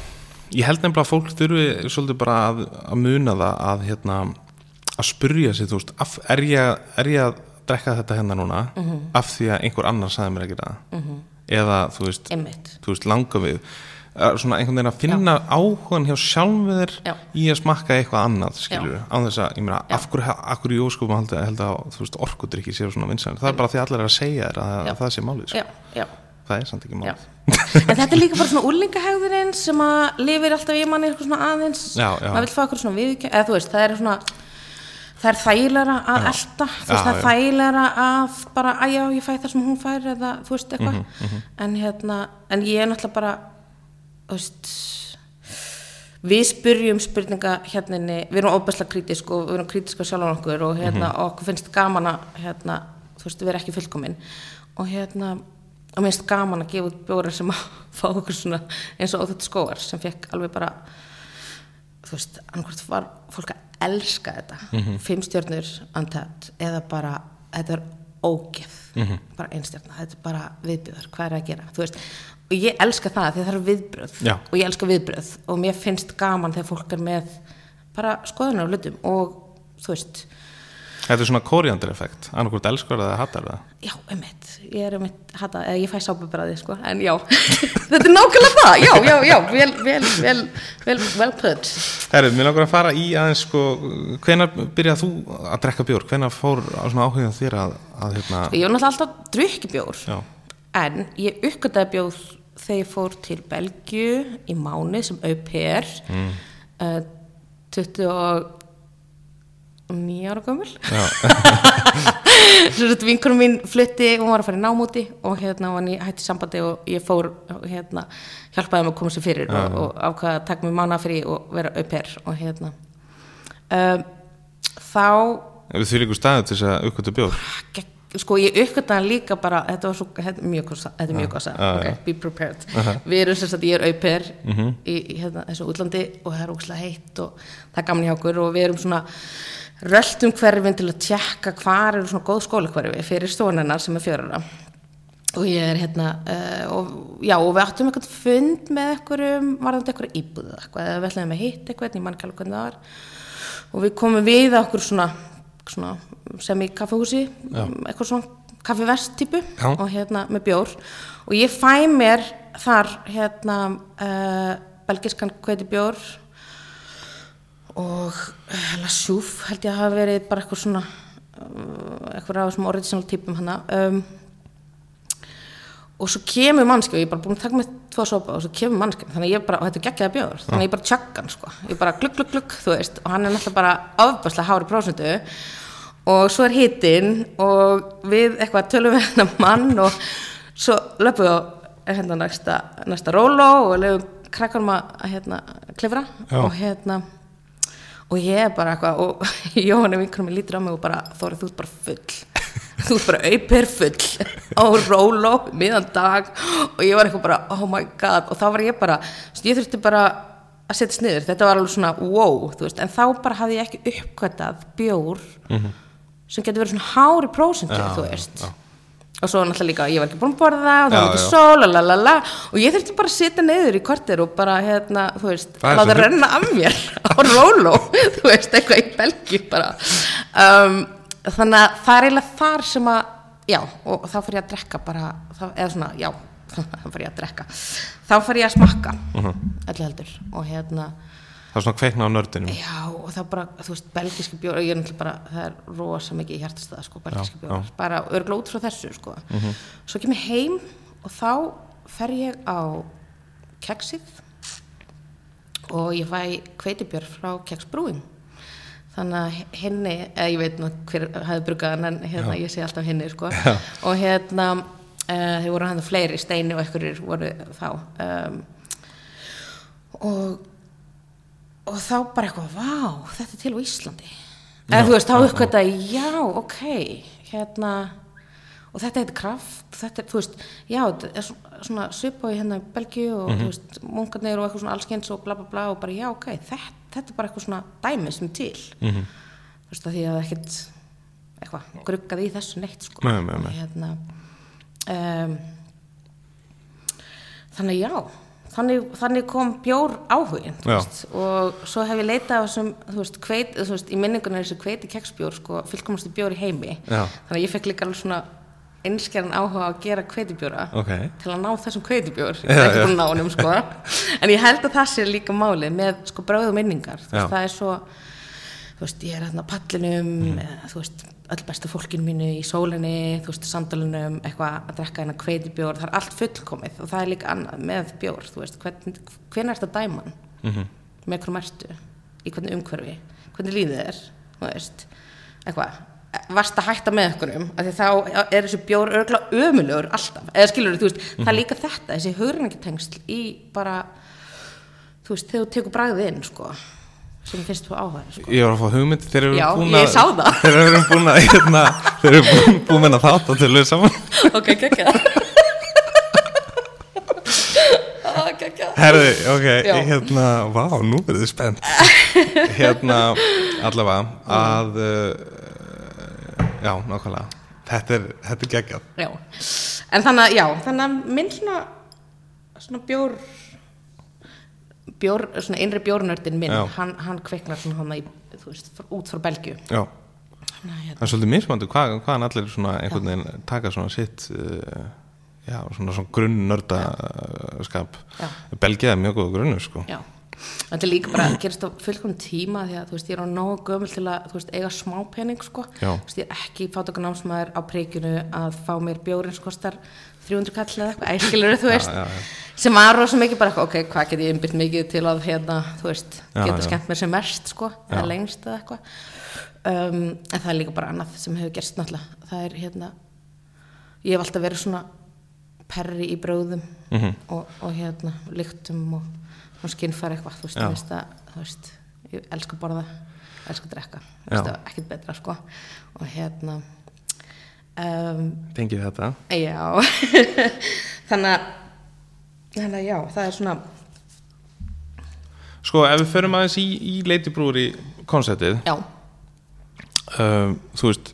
ég held nefnilega að fólk þurfi svolítið bara að, að muna það að hérna að spurja sig, þú veist af, er, ég, er ég að drekka þetta hérna núna Mhm. af því að einhver annar sagði mér að gera það? Eða, þú veist, þú veist langa við að svona einhvern veginn að finna áhugan hjá sjálfur Já. í að smakka eitthvað annað skilur, á þess að, ég meina, af hverju, af hverju í óskupum held, að, veist, orkudrykki séu svona vinsæl, það er bara því að allir er að segja þér að, Já. að það sé málið, sko. já, já, það er samt ekki já. málið en þetta er líka bara svona úlingahægðurinn sem að lifir alltaf í manni eitthvað svona aðeins. Já, já. maður vil fá eitthvað svona viðkjö eða þú veist, það er svona það er þægilega að Já. elta. Þú veist, það er þægilega að bara, að já, ég fæ það sem hún fær eða þú veist eitthvað. Mhm, en hérna, en ég er náttúrulega bara þú veist við spyrjum spurninga hérna við erum óbæslega krítisk og við erum krítiska sjálf okkur og hérna Mhm. og okkur finnst gaman að hérna, þú veist, við erum ekki fullkomin. Og hérna og mér finnst gaman að gefa út bjóra sem að fá okkur svona eins og óþjótt skóar sem fekk alveg bara þú veist, annarkvært var fólk að elska þetta Mhm. fimm stjörnur antætt eða bara, þetta er ógeð Mhm. bara einstjörna, þetta er bara viðbjöður, hvað er að gera, þú veist og ég elska það því það er viðbröð Já. og ég elska viðbröð og mér finnst gaman þegar fólk er með bara skoðunar á hlutum og þú veist, Þetta er svona kóriandur effekt, annarkvort elskar eða hattar það. Já, einmitt. Ég er einmitt, hata, eða ég fæ sápubræði sko, en já, þetta er nákvæmlega það. Já, já, já, vel, vel, vel vel, vel put. Herru, mér langar að fara í aðeins sko, hvenær byrjað þú að drekka bjór? Hvenær fór á svona áhugðan þér að, að hérna, ég var náttúrulega alltaf drukki bjór. Já, en ég uppgötaði bjór þegar ég fór til Belgju í mánu sem au pair. Mm. uh, 29 ára gömul. Já, vinkunum mín flutti hún var að fara í námúti og hérna var hann í hætti sambandi og ég fór og, hérna, hjálpaði hann að koma sér fyrir og, og ákvaða að taka mig mána fyrir og vera au pair og hérna. Um, þá við því líku staðið til þess að uppkvæmta bjór? Gekk, sko ég uppgötaði hann líka bara þetta var svo, þetta er mjög kosa þetta er mjög kosa, já, ok, já. be prepared. Við erum sagt, ég er au pair Mhm. í, í hérna, þessu útlandi og það er ógslag heitt og það er gaman hjá okkur og við erum svona röltum hverfin til að tjekka hvar eru svona góð skólakverfi fyrir stónennar sem er fjöruna og ég er hérna uh, og, já, og við áttum eitthvað fund með einhverjum, varðandi einhverju íbúðu eitthvað, eða við ætlaðum að hitta eitthvað, ég mann ekki alveg hvernig það var. Og við komum við að okkur svona, svona sem í kaffehúsi eitthvað svona kaffevest típu Já. og hérna með bjór. Og ég fæ mér þar hérna uh, belgiskan kveiti bjór og uh, La Chouf held ég að hafa verið bara eitthvað svona uh, eitthvað af þessum original típum hana. Um, og svo kemur mannski og ég er bara búin að taka með tvo sopa og svo kemur mannski þannig ég bara, og þetta er geggjaða bjóður þannig ég bara tjögg hann sko, ég bara glugg, glugg, glugg þú veist, og hann er náttúrulega bara afbærslega hári prósentu. Og svo er hitinn og við eitthvað tölum við hennar mann og svo löpum við á hérna næsta, næsta róló og löpum krakkarum að, hérna klifra. Já. og hérna og ég er bara eitthvað og Jóhann er vinkunum mig lítur á mig og bara Þórið þú ert bara full. Þú ert bara auper full á róló miðan dag. Og ég var eitthvað bara oh my god. Og þá var ég bara ég þurfti bara að setja sniður þetta var alveg svona wow veist, en þá bara hafði ég ekki uppkvæmtað bjór sem getur verið svona hári prósentu Já, þú veist. já. Og svo náttúrulega líka, ég var ekki búin að borða og það var ekki sól, lalalala og ég þurfti bara að sitja neyður í kortir og bara, hérna, þú veist Það láta svo- renna af mér á róló þú veist, eitthvað í belgi bara. Um, þannig að það er eiginlega þar sem að já, og þá fyrir ég að drekka bara, þá, eða svona, já þá fyrir ég að drekka. Þá fyrir ég að smakka Mhm. öllu heldur. Og hérna það er svona kveikna á nördinum Já, og það bara, þú veist, belgiski bjór ég er náttúrulega bara, það er rosa mikið í hjartastað sko, belgiski Já, bjór, já. bara örgla út frá þessu sko. svo kem ég heim og þá fer ég á keksið og ég fæ kveitibjör frá keksbrúin þannig að henni, eða ég veit nú hver hafði brugaðan en hérna, ég sé alltaf henni sko. og hérna uh, þeir voru hann fleiri, steini og ekkurir voru þá um, og og þá bara eitthvað, vá, þetta er til á Íslandi eða þú veist, þá uppkvæmta já, ok, hérna og þetta heitir kraft þetta er, þú veist, já, þetta er svona, í hérna í Belgíu og þú veist, munkarnir og eitthvað svona allskens og bla bla bla og bara, já, ok, þetta, þetta er bara eitthvað svona dæmi sem til Mhm. þú veist, að því að ekkert eitthvað, gruggaði í þessu neitt sko. Nei, nei, nei. hérna um, þannig já þannig, þannig kom bjór áhugin og svo hef ég leitað á þessum, þú veist, kveit, þú veist, í minningunni er þessu kveiti keksbjór, sko, fylgkomastu bjór í heimi. Já. þannig að ég fekk líka alveg svona einskjæran áhuga að gera kveitibjóra ok, til að ná þessum kveitibjór ég er ekki búin að ná honum sko. En ég held að það sé líka málið með sko bröð og minningar. Þú veist, Já. það er svo þú veist, ég er hérna pallinum Mhm. eða, þú veist, öll besta fólkinu mínu í sólinni, þú veist, sandalunum eitthvað að drekka hérna kveitibjór það er allt fullkomið og það er líka annað með bjór þú veist, hvern, hvern er þetta dæman Mhm. með hvernig ertu? Í hvernig umhverfi, hvernig líðið er? Þú veist, eitthvað. Varst að hætta með einhverjum? Af því þá er þessi bjór örgulega ömulegur alltaf, eða skilur þú veist það er líka þetta, þessi hugrenningatengsl í bara þú veist, þegar þú tekur bragðið inn sko, sem finnst þú áhuga sko. ég var að fá hugmynd þeir eru Já, búin ég að sá það. þeir eru búin að hérna, þeir eru búin, búin að þátt að til við saman. Ok, gekkja gekkja Herði, ok, Já. hérna, vá, nú verður þið spennt. Hérna, allavega að uh, Já, nákvæmlega. Þetta er, þetta er geggjað. Já, en þannig að, já, þannig að minn svona svona bjór bjór, svona innri bjórnördin minn, hann, hann kveiknar svona hann í, veist, út frá Belgju Já, hérna, það er svolítið mismandi hvað, hvaðan allir svona einhvern veginn taka svona sitt uh, Já, svona svona grunn nördaskap Já. Belgið er mjög góð grunnur, sko. Já. Þetta er líka bara að gerast á fullkomum tíma því að þú veist, ég er á nógu gömul til að veist, eiga smá pening sko. Þú veist, ég er ekki fátökunámsmaður á preikinu að fá mér bjórin sem kostar 300 kall eða eitthvað, æskilur þú veist já, já. sem var rosa mikið bara, ok, hvað get ég innbytt mikið til að hérna, þú veist, geta skemmt mér sem mest sko, eða lengst eða eitthvað. Um, en það er líka bara annað sem hefur gerst náttúrulega, það er hérna ég hef alltaf verið svona perri í bröðum Mhm. og, og hérna lyktum og, og skinnfæri eitthvað þú veist, ég veist að, þú veist ég elska að borða, elska að drekka þú er ekkert betra sko. Og hérna um, Tengið þetta. já. Þannig að þannig að já, það er svona Sko, ef við förum aðeins í, í leitibrúri konseptið já, um, þú veist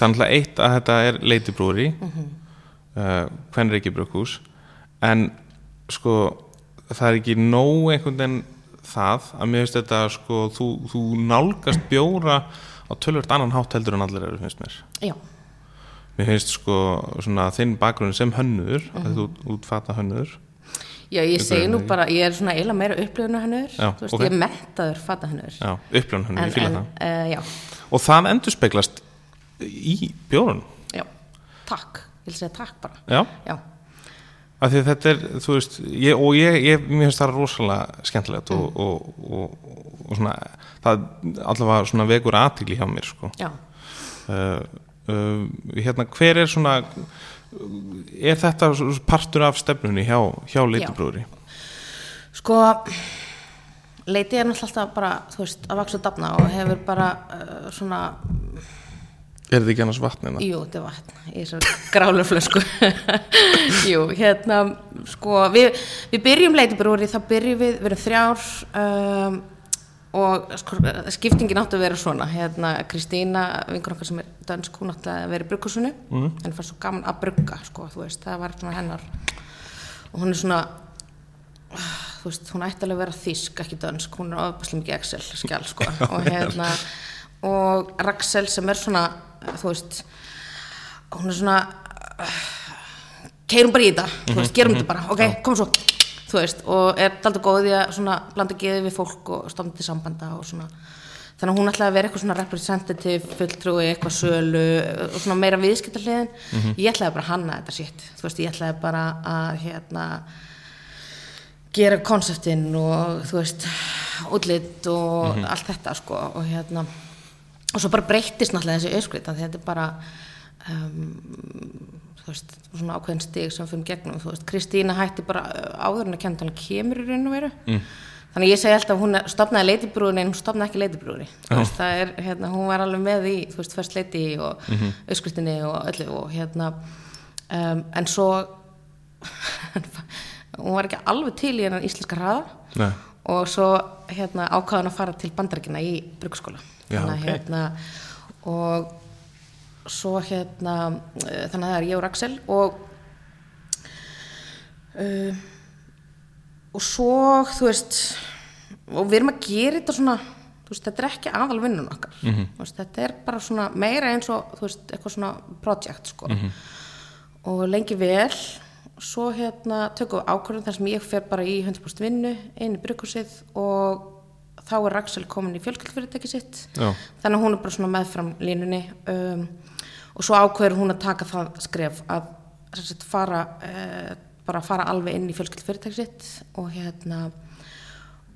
er náttúrulega eitt að þetta er leitibrúri mm -hmm. uh, hvern er ekki brukkús en sko það er ekki nóg einhvern veginn það að mér finnst þetta sko þú, þú nálgast bjóra á tölvört annan hátt heldur en allir eru finnst mér. Já, mér finnst sko svona þinn bakgrunn sem hönnur mm -hmm. þú útfata hönnur. Já, ég segi nú bara ég er svona eiginlega meira upplifinu hennur þú veist, ok. ég mentaður fata hennur já, upplöfn hönnur, ég fíla það. uh, og það endur speglast í bjórun já, takk. Ég vil segja takk bara. Já? Já, af því að þetta er, þú veist ég, og ég, ég, mér finnst það rosalega skemmtilegt og, og, og, og svona það allavega svona vekur aðtíkli hjá mér sko. Já. Uh, hérna, hver er svona er þetta partur af stefnunni hjá, hjá leitibrúri Sko, leiti er náttúrulega alltaf bara, þú veist, að vaksa og dafna og hefur bara uh, svona, er þetta ekki annars vatnina? jú, þetta er vatn í þessar gráluflösku. jú, hérna, sko, við, við byrjum leitibrúri, þá byrjum við, við erum þrjár, um, og sko, skiptingin átti að vera svona. Hérna Kristína, vingur okkar sem er dansk, hún átti að vera í brugghúsinu. Mm. en fannst svo gaman að brugga sko, veist, það var svona hennar. Og hún er svona þú veist, hún ætti alveg að vera þísk ekki dansk, hún er ofbæslega mikið Excel skjál sko, og hérna og Raxel sem er svona þú veist hún er svona keirum bara í þetta, þú veist, gerum þetta bara. ok, kom svo þú veist, og er alltaf góð í að svona blanda geði við fólk og stofna til sambanda og svona þannig að hún ætlaði að vera eitthvað svona representative fulltrúi, eitthvað sölu og svona meira viðskiptarliðin mm -hmm. ég ætlaði bara að hanna þetta sitt þú veist, ég ætlaði bara að hérna gera konseptinn og þú veist útlitt og mm -hmm. allt þetta sko og hérna og svo bara breyttist náttúrulega þessi öskrið þannig að þetta er bara um, þú veist, svona ákveðin stig sem fyrir gegnum, þú veist, Kristína hætti bara uh, áður en að hann kemur í raun og veru mm. þannig ég segi alltaf hún stopnaði leitibrúðin en hún stopnaði ekki leitibrúðin oh. það er, hérna, hún var alveg með í þú veist, fyrst leiti og mm -hmm. öskristinni og öllu og hérna um, en svo hún var ekki alveg til í hennar íslenska hraða Nei. og svo hérna ákvaðan að fara til bandarækina í bruggskóla þannig okay. hérna og svo hérna uh, þannig að það er ég og Raksel og uh, og svo þú veist og við erum að gera þetta svona veist, þetta er ekki aðal vinnun okkar mm -hmm. veist, þetta er bara svona meira eins og þú veist, eitthvað svona projekt sko mm -hmm. og lengi vel svo hérna tökum við ákvörðum þar sem ég fer bara í 100% vinnu inn í brygghúsið og þá er Raksel komin í fjölskyldfyrirtæki sitt Já. þannig að hún er bara svona meðfram línunni um, og svo ákveður hún að taka það skref að sagt, fara eh, bara fara alveg inn í fjölskyld fyrirtæksitt og hérna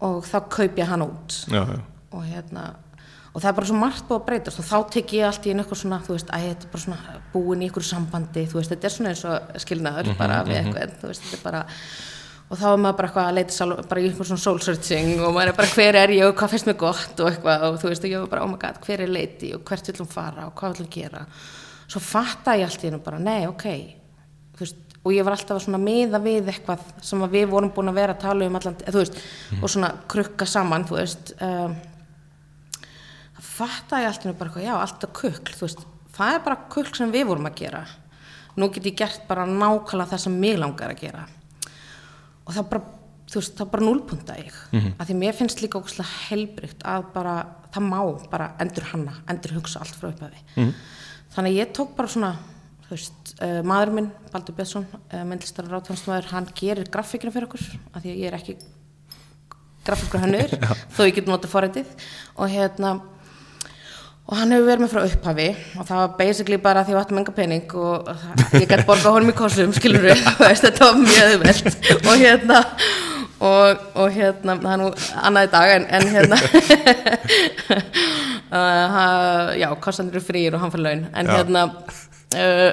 og þá kaup ég hann út já, já. og hérna og það er bara svo margt búið að breytast og þá tek ég allt í einhver svona, þú veist, að þetta er bara svona búin í einhverju sambandi, þú veist, þetta er svona eins og skilnaður mm -hmm, bara við mhm. eitthvað, þú veist, þetta er bara og þá er maður bara eitthvað að leita bara í einhver svona soul searching og maður er bara hver er ég og hvað finnst mér gott og eitthvað og þú veist, og ég er bara, oh my god, hver er leiti og hvert viljum fara og hvað viljum gera svo fatta ég allt í hennu bara, nei, ok veist, og ég var alltaf að miða við eitthvað sem við vorum búin að vera að tala um allan, þú veist, mm. og svona krukka saman, þú veist um, það fatta ég allt í hennu bara, já, alltaf kukl, þú veist það er bara kukl sem við vorum að gera. Nú get ég gert bara nákvæmlega það sem mig langar að gera. Og það bara, þú veist, það bara núlpunta ég, mm -hmm. af því mér finnst líka ógustlega helbrygt að bara, það má bara endur hanna, endur hugsa allt frá upphafi. Mm -hmm þannig að ég tók bara svona veist, uh, maður minn, Baldur Björnsson uh, myndlistar og ráðtjónsmaður, hann gerir grafíkina fyrir okkur, af því að ég er ekki grafíkur hannur þó ég get notið forrætið og hérna og hann hefur verið með frá upphafi og það var basically bara því að ég ætti menga pening og ég gæti borga honum í kosum skilur við, þetta var mjög veld og hérna og, og hérna, það er nú annaði dag en, en hérna uh, já, kostandur eru frýr og hann fyrir laun en já. hérna uh,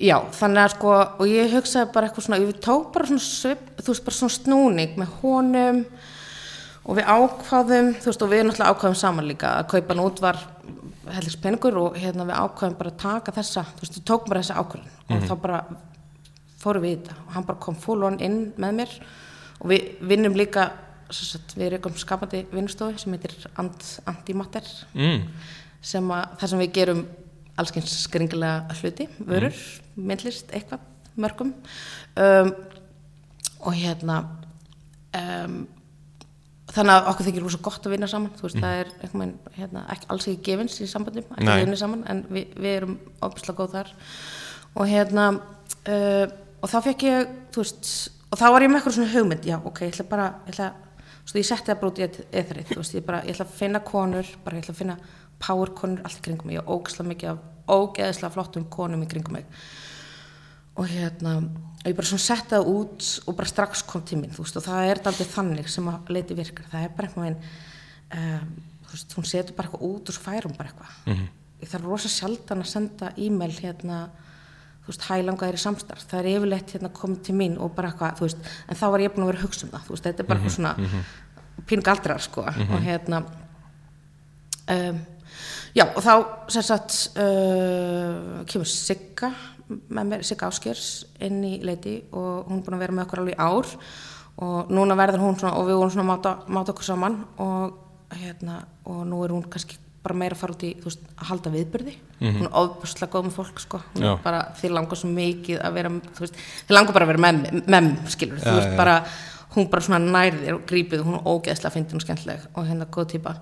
já, þannig að sko og ég hugsaði bara eitthvað svona við tók bara svona, svip, þú veist, bara svona snúning með honum og við ákvaðum, þú veist, og við náttúrulega ákvaðum saman líka að kaupa nút var helliks peningur og hérna við ákvaðum bara að taka þessa, þú veist, við tókum bara þessa ákvörðin mm -hmm. og mhm. þá bara fórum við í þetta og hann bara kom full on inn með mér og við vinnum líka sagt, við erum skapandi vinnustofi sem heitir Antimatter mm. sem að það sem við gerum allskyns skringilega hluti vörur, mm. myndlist, eitthvað mörgum um, og hérna um, þannig að okkur þykir rosa gott að vinna saman þú veist, mm. það er eitthvað, hérna, ekki alls ekki gefins í sambandum, ekki að vinna saman en við, við erum óbúslega góð þar og hérna uh, og þá fekk ég, þú veist og þá var ég með eitthvað svona hugmynd já ok, ég ætla bara ég, ætla, svo, ég setti það bara út í eðrið ég, ég ætla að finna konur bara, ég ætla að finna power konur allt í kringum mig. Og ógeðslega mikið af ógeðslega flottum konum í kringum mig. Og hérna og ég bara svona setti það út og bara strax kom tíminn þú veist og það er aldrei þannig sem að leiti virkar. Það er bara einhvern veginn um, veist hún setur bara eitthvað út og svo fær hún bara eitthvað. Mm -hmm. ég þarf rosa sjaldan að senda e-mail hérna þú veist, hælangaðir í samstarf, það er yfirleitt hérna komið til mín og bara eitthvað, þú veist, en þá var ég búin að vera að hugsa um það, þú veist, þetta er bara eitthvað -hmm, svona mm -hmm. píngaldrar, sko, mm -hmm. og hérna, um, já, og þá, sem sagt, uh, kemur Sigga með mér, Sigga Áskers inn í leiti og hún er búin að vera með okkur alveg í ár og núna verður hún svona, og við vorum svona að máta, máta okkur saman og hérna, og nú er hún kannski bara meira að fara út í veist, að halda viðbyrði hún er ofbúrslega góð með fólk sko. hún er bara, þið langar svo mikið að vera veist, þið langar bara að vera mem, mem skilur, Já, veist já. bara hún bara svona nærðir og grípið hún er ógeðslega fyndin og skemmtileg og hérna góð típa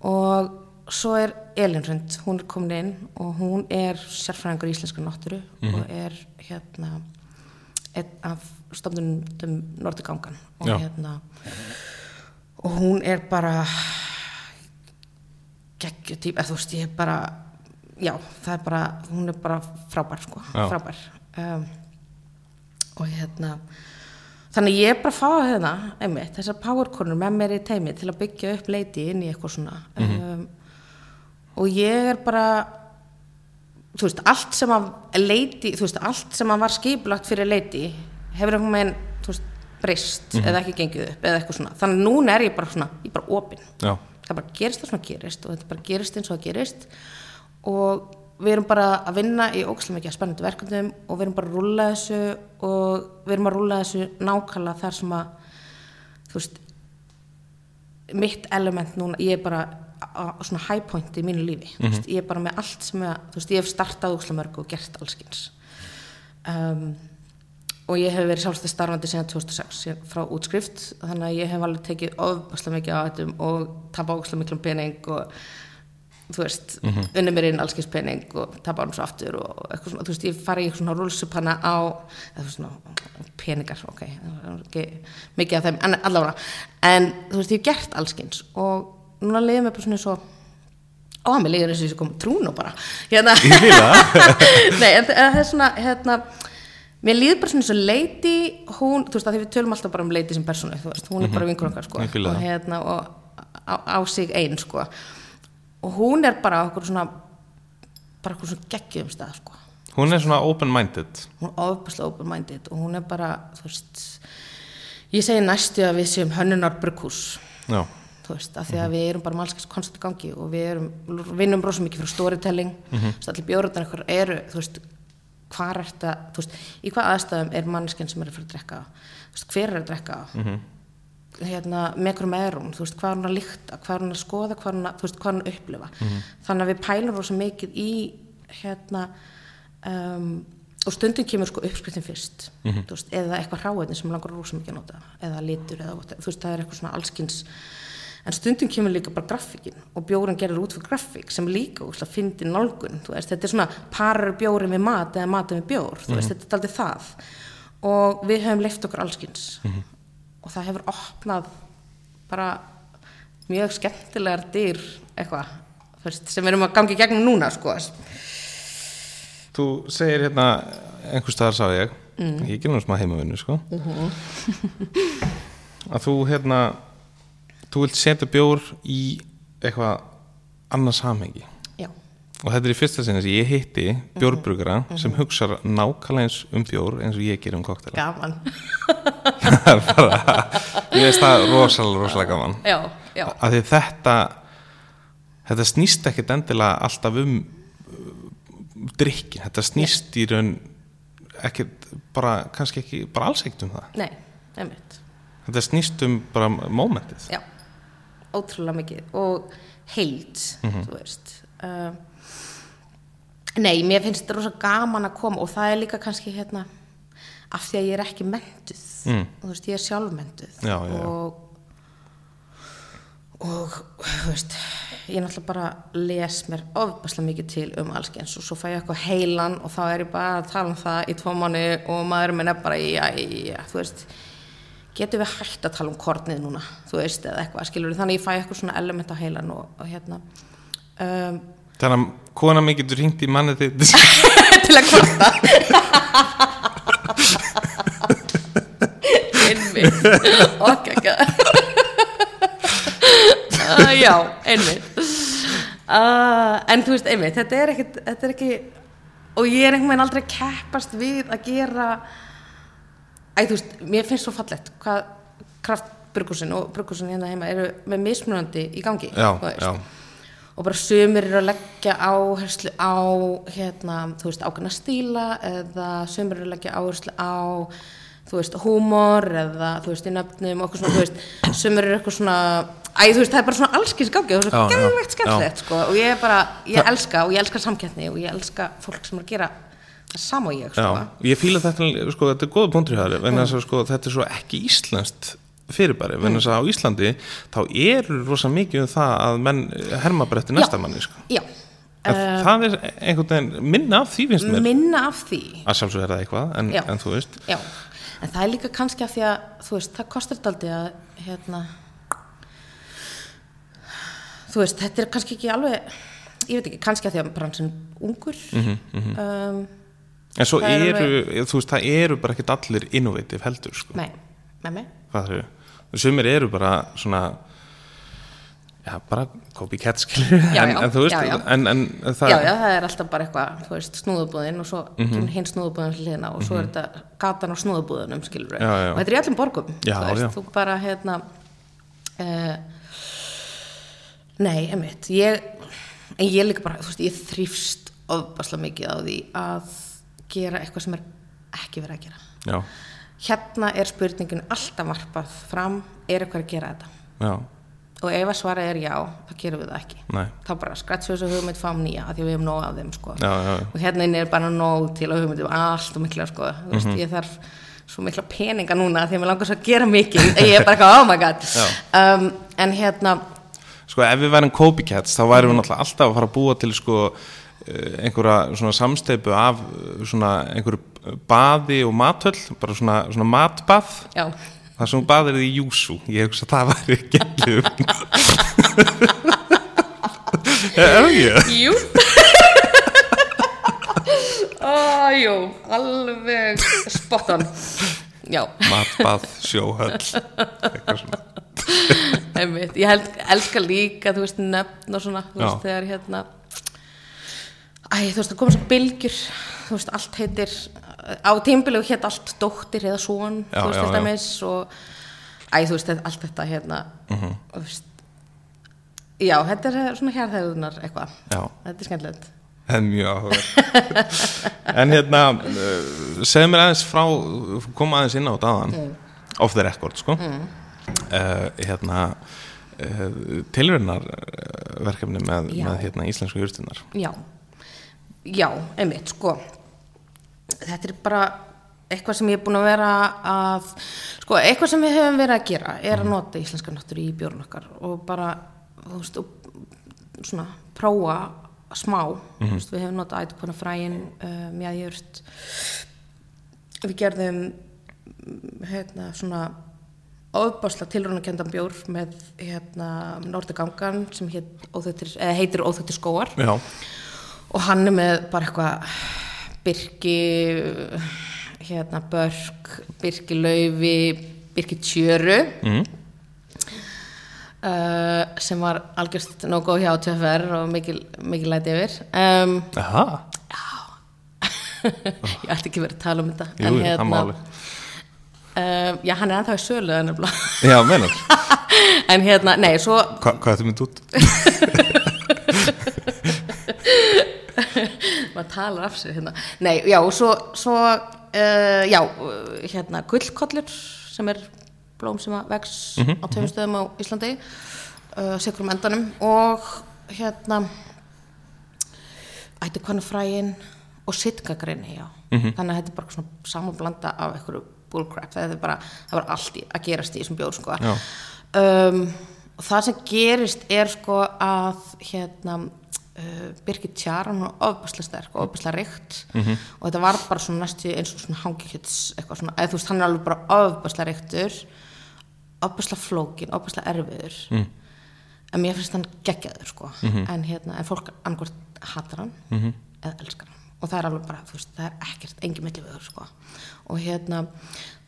og svo er Elin Rund, hún er komin inn og hún er sérfræðingur í íslensku náttúru Mhm. og er hérna einn af stofnundum Nordigangan og Já. hérna og hún er bara geggjutýp, eða þú veist, ég er bara já, það er bara, hún er bara frábær sko, Já. frábær. Um, og hérna þannig ég er bara að fá hérna einmitt, þessar powerkornur með mér í teimi til að byggja upp leiti inn í eitthvað svona. Um, og ég er bara þú veist, allt sem að leiti, þú veist, allt sem að var skipulagt fyrir leiti, hefur einhvern veginn þú veist, breyst eða ekki gengið upp eða eitthvað svona, þannig núna er ég bara svona ég er bara opinn Já, það bara gerist það svona gerist og þetta bara gerist eins og það gerist. Og við erum bara að vinna í ókslega mikið spennandi verkefnum og við erum bara að rúlla þessu og við erum að rúlla þessu nákvæmlega þar sem að þú veist mitt element núna, ég er bara á svona high point í mínu lífi. Mm veist, ég er bara með allt sem að, þú veist, ég hef startað mörg og gert allskins um, og ég hef verið sjálfstæð starfandi síðan 2006 síðan frá útskrift. Þannig að ég hef alveg tekið ofbærslega mikið á þetta og tapa óbærslega miklum pening og þú veist, mm -hmm. unni mér inn allskins pening og tapa hann svo aftur og eitthvað svona, þú veist, ég fari í svona rúlsupanna á eða svona peningar, ok, ekki mikið af þeim, en allavega. En þú veist, ég hef gert allskins og núna leiðum við bara svona svo á að mér leiður eins og sé komið trún og bara. Hérna. Nei, en það er svona, hérna, mér líður bara svona eins og Lady, hún, þú veist, að því við tölum alltaf bara um Lady sem persónu, þú veist, hún er bara vinkur okkar, sko, fíla og hérna, og á, á sig einn, sko, og hún er bara okkur svona, bara okkur svona geggjum stað, sko, Hún er svona open-minded. Hún er ofbæslega open-minded og hún er bara, þú veist, ég segi næstu að við séum hönnunar brugghús, Já, þú veist, af því að við erum bara alls konstant gangi og við erum, vinnum rosa mikið fyrir storytelling, mm -hmm. allir bjórðan ykkur eru, þú veist, hvað er þetta, þú veist, í hvað aðstæðum er mannskinn sem er að fyrir að drekka, þú veist, hver er að drekka, -hmm. hérna, með hverjum er hún, þú veist, hvað er hún að líkta, hvað er hún að skoða, hvað er hún að, veist, hvað er hún að upplifa, þannig að við pælum rosa mikið í, hérna, um, og stundum kemur sko uppskriftin fyrst, þú veist, eða eitthvað hráðin sem langar rosa mikið að nota, eða litur, eða, þú veist, það er eitthvað svona allskins, en stundum kemur líka bara grafíkin og bjórin gerir út fyrir grafík sem líka úsla fyndi nálgun þú veist, þetta er svona parar bjórin við mat eða matin við bjór, þú veist, þetta er aldrei það. Og við höfum leift okkur allskins og það hefur opnað bara mjög skemmtilegar dyr eitthvað, sem við erum að gangi gegnum núna, sko þú segir hérna einhvers staðar sá ég ég gerum smá heimavinnu sko. Að þú hérna þú vilt setja bjór í eitthvað annars samhengi. Já, og þetta er í fyrsta sinni sem ég hitti bjórbrugara sem hugsar nákvæmlega eins um bjór eins og ég ger um koktela gaman. Ég veist það rosalega, rosalega gaman. Já, já, að því þetta þetta snýst ekkit endilega alltaf um drikkin, þetta snýst í raun ekkit bara, kannski ekki, bara alls ekkit um það. Nei, einmitt. Þetta snýst um bara momentið já, ótrúlega mikið og heild, þú veist um, nei, mér finnst þetta rosa gaman að koma og það er líka kannski hérna af því að ég er ekki mentuð Mm. þú veist, ég er sjálfmentuð Já, já, já. og og þú veist ég náttúrulega bara les mér ofbæslega mikið til um allskeins og svo fæ ég eitthvað heilan og þá er ég bara að tala um það í tvo mánu og maður minn er bara já, já, þú veist getum við hægt að tala um kornið núna þú veist, eða eitthvað, skilur þannig ég fæ eitthvað svona element á heilan og, og hérna um, þannig að kona mig getur hringt í mannið þitt. Til að kvarta einmitt. Ok, ok. Uh, já, einmitt. Uh, en þú veist, einmitt þetta er, ekkit, þetta er ekki og ég er einhvern veginn aldrei keppast við að gera æ, þú veist, mér finnst svo fallegt hvað kraftbrukusin og brukusin hérna heima eru með mismunandi í gangi já, já, og bara sumir eru að leggja áherslu á hérna, þú veist, ákveðna stíla eða sumir eru að leggja áherslu á þú veist, húmor eða þú veist, í nöfnum og eitthvað svona, þú veist. Sumur eru eitthvað svona, æ, þú veist, það er bara svona allskins gangi og það er Já, svo já, geðvegt skemmtilegt, sko. Og ég er bara, ég elska og ég elska samkettni og ég elska fólk sem er að gera og ég, sko. Já, ég fíla þetta, sko, þetta er punktur hjá þér, en þess að sko, þetta er svo ekki íslenskt fyrirbæri, mm. þess að á Íslandi þá eru rosa mikið um það að menn herma bara eftir næsta manni, sko. Já, En það er einhvern veginn minna af því finnst mér, minna af því. Að sjálfsög er það eitthvað, en, en þú veist, Já, en það er líka kannski af því að þú veist, það kostar þetta aldrei að hérna þú veist, þetta er kannski ekki alveg ég veit ekki, kannski af því að bransin ungur. Um, en svo Það er eru, þú veist, það eru bara ekkert allir innovative heldur, sko. nei, með mig hvað það eru sumir eru bara svona já, bara copycat skilur Já, en, já, en veist. En, en það já, já, það er alltaf bara eitthvað, þú veist, snúðubúðin og svo mm hinn snúðubúðin hliðina og svo er þetta gatan á snúðubúðinum, skilur og þetta er í öllum borgum, þú veist, þú bara, hérna uh, nei, emitt ég, en ég líka bara, þú veist, ég þrýfst ofbaslega mikið á því að gera eitthvað sem er ekki verið að gera. Já, hérna er spurningin alltaf varpað fram, er eitthvað að gera þetta? Já, og ef að svara er já, þá gerum við það ekki. Nei. Þá bara skrætsu þessu hugmynd fáum nýja af því við hefum nóg af þeim sko. já, og hérna inni er bara nóg til að hugmyndum allt og mikla sko. veist, Mhm. ég þarf svo mikla peninga núna því að mér langar svo að gera mikið. Ég er bara eitthvað, oh my god. Um, en hérna, sko ef við værum copycats þá værum við náttúrulega alltaf að fara að búa til sko einhverja svona samsteipu af eh, svona einhverju baði og matöll, bara svona, svona matbað. Já. Það sem baðir í júsú. Ég hugsa að það væri gælu er það ekki? Jú. Ó, jú, alveg spot on. Já, matbað, sjóhöll eitthvað svona. Ég held, elska líka, þú veist, nöfn og svona veist, þegar hérna Æ, þú veist, það komið svo bylgjur Þú veist, allt heitir Á tímbilegu hétt allt dóttir eða son Já, Þú veist, þetta meins og Æ, þú veist, allt þetta hérna Mhm. Þú veist Já, þetta er svona hérþegunar eitthvað. Þetta er skemmtilegt. Það er mjög áhuga En hérna, uh, segðu mér aðeins frá koma aðeins inn á dagann Mm. off the record, sko. Uh, hérna uh, tilvernar verkefni með, með hérna, íslensku júrstinnar Já, já, einmitt, sko. Þetta er bara eitthvað sem ég er búin að vera að sko, eitthvað sem við höfum verið að gera er að nota íslenska náttúru í bjórn okkar og bara, þú veist, og svona prófa smá, þú veist, við höfum notað ætti konar fræin, uh, mjæðjurt við gerðum hérna svona ofbásla tilraunakendan bjór með hérna Nordegangan sem heit, eða heitir óþöktir skóar Já, og hann er með bara eitthvað byrki hérna börk byrki laufi byrki tjöru. Mm. uh, sem var algjörst nógu hjá TFR og mikil, mikil læti yfir. Um, aha, ég ætti ekki verið að tala um þetta jú, það máli um, já, hann er ennþá í sölu. Já, meinar, en hérna, nei, svo Hva, hvað er þetta mynd út? maður talar af sér hérna. Nei, já, og svo, svo uh, já, hérna gullkollur sem er blóm sem að vex á tveim stöðum á Íslandi uh, sikrum endanum og hérna ætti konu fræin og sitkagrinni, já. Þannig að þetta er bara svona samanblanda af einhverju bullcrap, það er bara það var allt í, að gerast í þessum bjór sko. Um, og það sem gerist er sko að hérna Birgit Tjara, hún var ofbæslega sterk og ofbæslega reykt. Og þetta var bara svona næstu eins og svona hangikjöts eitthvað svona, eða þú veist, hann er alveg bara ofbæslega reyktur ofbæslega flókin, ofbæslega erfiður. Mm. en mér finnst hann geggjaður sko, en hérna en fólk annarkvort hatar hann eða elskar hann. Og það er alveg bara, þú veist, það er ekkert engin milli við sko. Og hérna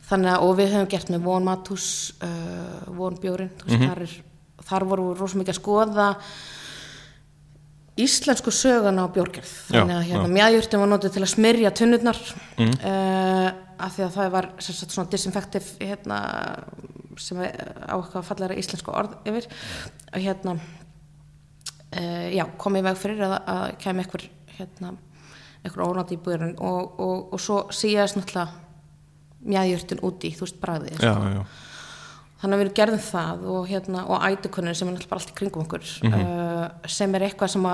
þannig að, og við höfum gert með von Matús uh, von Bjórin, veist, þar þar voru rosa mikið að skoða íslensku söguna á bjórgerð Já, þannig að hérna já. mjæðjurtin var notið til að smyrja tunnurnar mm. af því að það var sagt, svona disinfektiv hérna, sem er á eitthvað fallara íslensku orð yfir og hérna uh, já, kom í veg fyrir að, að kemur eitthvað hérna, eitthvað ónátt í búðurinn og, og, og svo síðast náttúrulega mjæðjurtin úti, þú veist, bræðið já, já, þannig að við gerðum það og, hérna, og ætukunnur sem er náttúrulega bara allt í kringum okkur uh, sem er eitthvað sem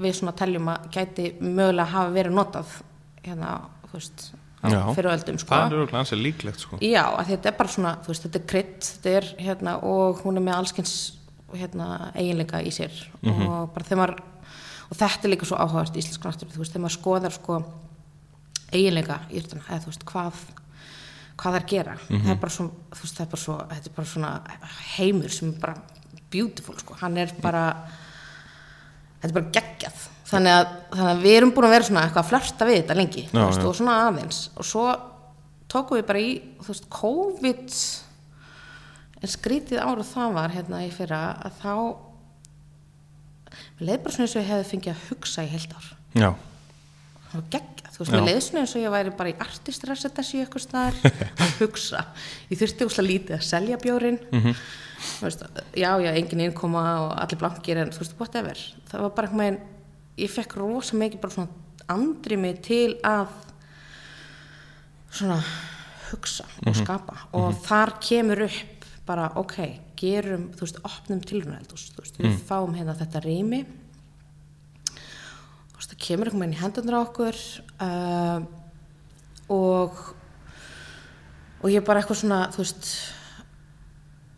við svona teljum að gæti mögulega hafa verið notað hérna, þú veist, á Já. fyriröldum sko. líklegt sko Já, þetta er bara svona, veist, þetta er krydd, þetta er, hérna, og hún er með allskins, hérna, eiginleika í sér og bara þegar maður, og þetta er líka svo áhugavert í íslensku náttúru, þú veist, þegar maður skoðar, sko, eiginleika í þetta, hvað, hvað það er að gera, það er bara svo, þú veist, það er bara svo, þetta er bara svona heimur sem er bara beautiful, sko, hann er bara, þetta er bara geggjað. Þannig að, þannig að við erum búin að vera svona eitthvað að flörta við þetta lengi þú Já, veist, og svona aðeins. Og svo tókum við bara í þú veist, COVID en skrítið ára það var hérna í fyrra að þá við leið bara svona eins og ég hefði fengið að hugsa í heilt ár. Já, það var geggjað, þú veist, Já. mér leið svona eins og ég væri bara í artistressetas í eitthvað staðar að hugsa, ég þurfti úslega lítið að selja bjórin. Mhm. þú veist, já, já, engin innkoma og allir blankir en þú veist, whatever. Það var bara eitthvað meginn, ég fekk rosa mikið bara svona andri mig til að svona hugsa og skapa. Og þar kemur upp bara, ok, gerum þú veist, opnum tilrunældus þú veist, við fáum hérna þetta rými það kemur einhvern veginn í hendurnar á okkur uh, og og ég bara eitthvað svona þú veist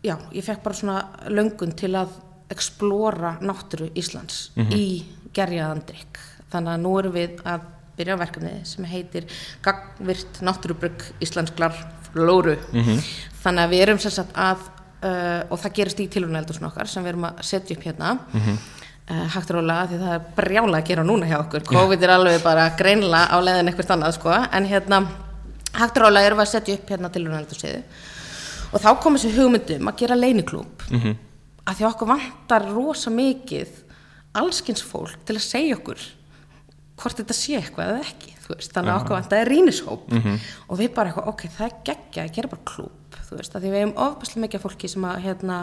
já, ég fekk bara svona löngun til að explora náttúru Íslands í gerjaðan drikk þannig að nú erum við að byrja á verkefni sem heitir Gagvirt náttúrubrugg Íslensklar Lóru þannig að við erum sem sagt að uh, og það gerist í tilunældusun okkar sem við erum að setja upp hérna. Uh, hægt rólega því það er brjála að gera núna hjá okkur. COVID er alveg bara greinlega á leiðin eitthvað annað sko. En hérna hægt rólega erum við að setja upp hérna tilunældusiði og þá kom þessi hugmyndum að gera leiniklúb -hmm. að því okkur vantar rosa mikið allskins fólk til að segja okkur hvort þetta sé eitthvað eða ekki veist, þannig að okkur vantar er rínishóp og við bara eitthvað, ok, það er geggja að gera bara klúb, þú veist, að því við hefum ofbæslega mikið fólki sem að hérna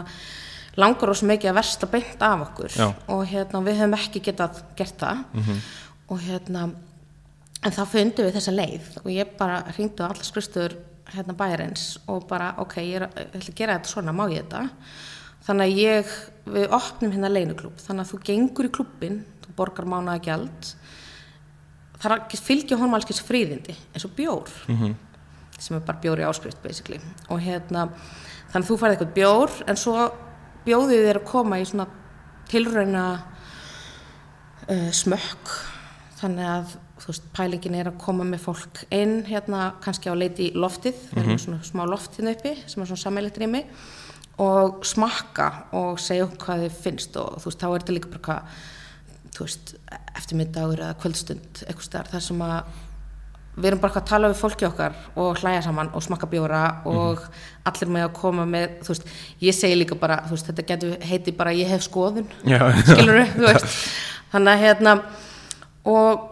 langar rosa mikið að versla beint af okkur Já. og hérna við höfum ekki getað gert það. Og hérna en þá fundum við þessa leið og ég bara hringdu á allar skrifstöður hérna bæjarins og bara ok, ég, er, að- gera þetta svona, má ég þetta? Þannig að ég, við opnum hérna leinuklúb, þannig að þú gengur í klúbbin þú borgar það er að fylgja honum alls fríðindi eins og bjór. Sem er bara bjór í áskrift basically. Og hérna, þannig að þú færði eitthvað bjór en svo bjóðið þér að koma í svona tilrauna uh, smökk. Þannig að veist, pælingin er að koma með fólk inn hérna kannski á leiti í loftið. Erum með svona smá loftið uppi sem er svona sammeilegt rými og smakka og segja okkur hvað þið finnst og þú veist, þá er þetta líka bara hvað þú veist, eftirmyndagur eða kvöldstund eitthvað staðar þar sem að við erum bara eitthvað að tala við fólki okkar og hlæja saman og smakka bjóra og allir með að koma með, þú veist, ég segi líka bara, þú veist, þetta getur heiti bara ég hef skoðun, Já. skilur þú veist, þannig að hérna og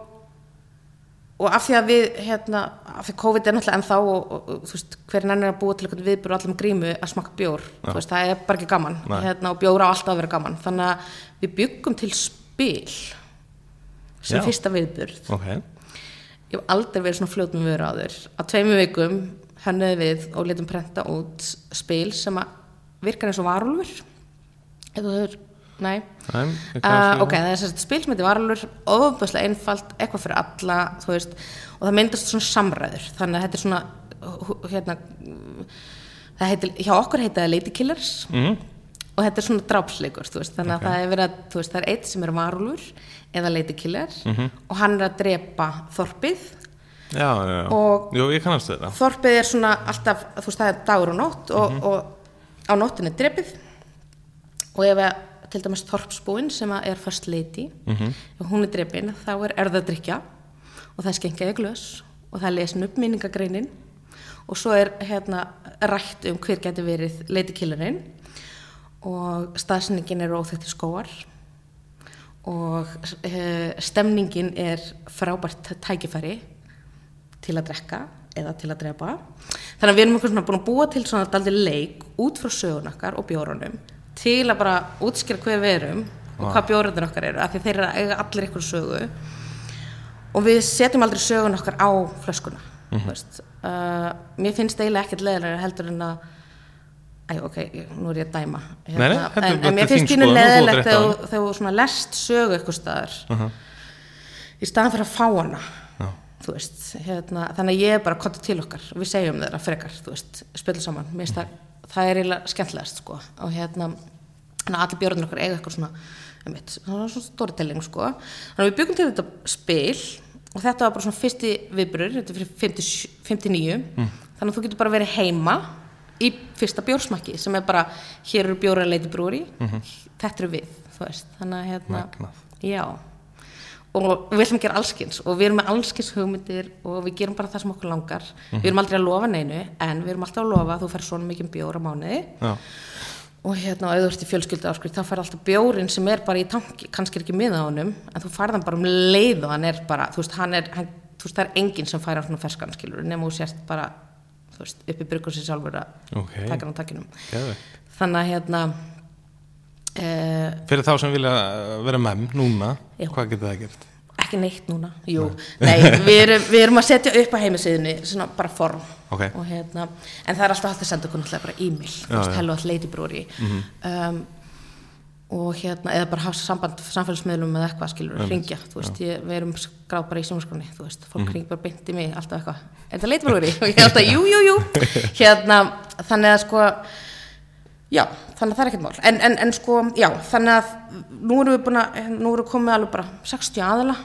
og af því að við, hérna, af því COVID er náttúrulega ennþá og, og, og þú veist, hver nennir að búa til eitthvað viðbyrðu allir með grímu að smakka bjór, þú veist, það er bara ekki gaman, hérna, og bjór á alltaf að vera gaman, þannig að við byggum til spil sem Já. fyrsta viðbyrð ok ég hef aldrei verið svona fljót með vöru áður. Á tveimu vikum hönnuði við og letum prenta út spil sem virkar eins og varulfur ef þú hefur, ég Uh, við ok, það er sérst spil sem heitir varulfur ofbæslega einfalt, eitthvað fyrir alla þú veist, og það myndast svona samræður þannig að þetta er svona hérna, það heitir, hjá okkur heita það Lady Killers. Mhm. Og þetta er svona drápsleikur þannig að það er verið að, veist, það er eitt sem er varulfur eða Lady Killer og hann er að drepa þorpið. Já, já, já. Og- Jú, þorpið er svona alltaf, þú veist, það er dagur og nótt og, og á nóttin er drepið. Og ef að til dæmis þorpsbúin sem að er first lady ef hún er drepin þá er erðadrykja og það er skengjaði glös og það er lesin upp minningagreinin og svo er hérna rætt um hver getur verið lady killerinn og staðsendingin er óþekkt skóar og uh, stemningin er frábært tækifæri til að drekka eða til að drepa. Þannig að við erum svona búin að búa til svona daldi leik út frá sögun okkar og bjórunum til að bara útskýra hver við erum og hvað bjórunir okkar eru af því þeir eru að eiga allir eitthvað sögu. Og við setjum aldrei sögun okkar á flöskuna mm veist, uh, mér finnst eiginlega ekkert leðilega heldur en að Æ, ok, nú er ég að dæma. Hérna, Nei, þetta en, en mér finnst þín pínu skoðun, þú átt leðilegt þegar þú- svona lest sögu eitthvað staðar uh í staðan fyrir að fá hana Já. þú veist, hérna, þannig að ég er bara kontið til okkar og við segjum þeirra frekar spilum saman, mér finnst það það er eiginlega skemmtilegast sko. Og hérna, að allir björnir okkar eiga eitthvað svona einmitt, svona svona storytelling sko. Þannig að við byggum til þetta spil og þetta var bara svona fyrsti viðburur þetta er fyrir 50 59 þannig að þú getur bara verið heima í fyrsta bjórsmakki sem er bara hér eru bjóra leiti brúri þetta eru við, veist. Þannig að hérna, já. Og við ætlum að gera allskins og við erum með allskins hugmyndir og við gerum bara það sem okkur langar. Við erum aldrei að lofa neinu en við erum alltaf að lofa að þú fær svona mikið bjór á mánuði. Já, og hérna og ert í fjölskyldu áskrift þá fær alltaf bjórin sem er bara í tanki kannski ekki miða á honum en þú fær þann bara um leið og hann er bara þú veist, hann er, hann, þú veist það er enginn sem fær á svona ferskan skilur veist, uppi byrgur sér sjálfur að ok, taka hann á takkinum. Geðveikt. þannig að hérna uh, Fyrir þá sem vilja uh, vera mem núna, Já. hvað getur það gert? ekki neitt núna, jú. Nei, við, erum, við erum að setja upp á heimisíðinni svona bara form. Ok. og hérna, en það er alltaf hægt að senda okkur náttúrulega bara e-mail, hello at ladybrúri um, og hérna eða bara hafa samband samfélagsmiðlum eða eitthvað skilur, ringja, þú veist, ég, við erum skráð bara í sjónaskroni, þú veist, fólk mm bara beint í mig alltaf eitthvað, er það ladybrúri? og ég er alltaf, jú, jú, jú. Hérna, þannig að sko Já, þannig að það er ekkert mál. En, en, en sko, já, þannig að nú erum við búin að, nú erum við komið alveg bara 60 aðila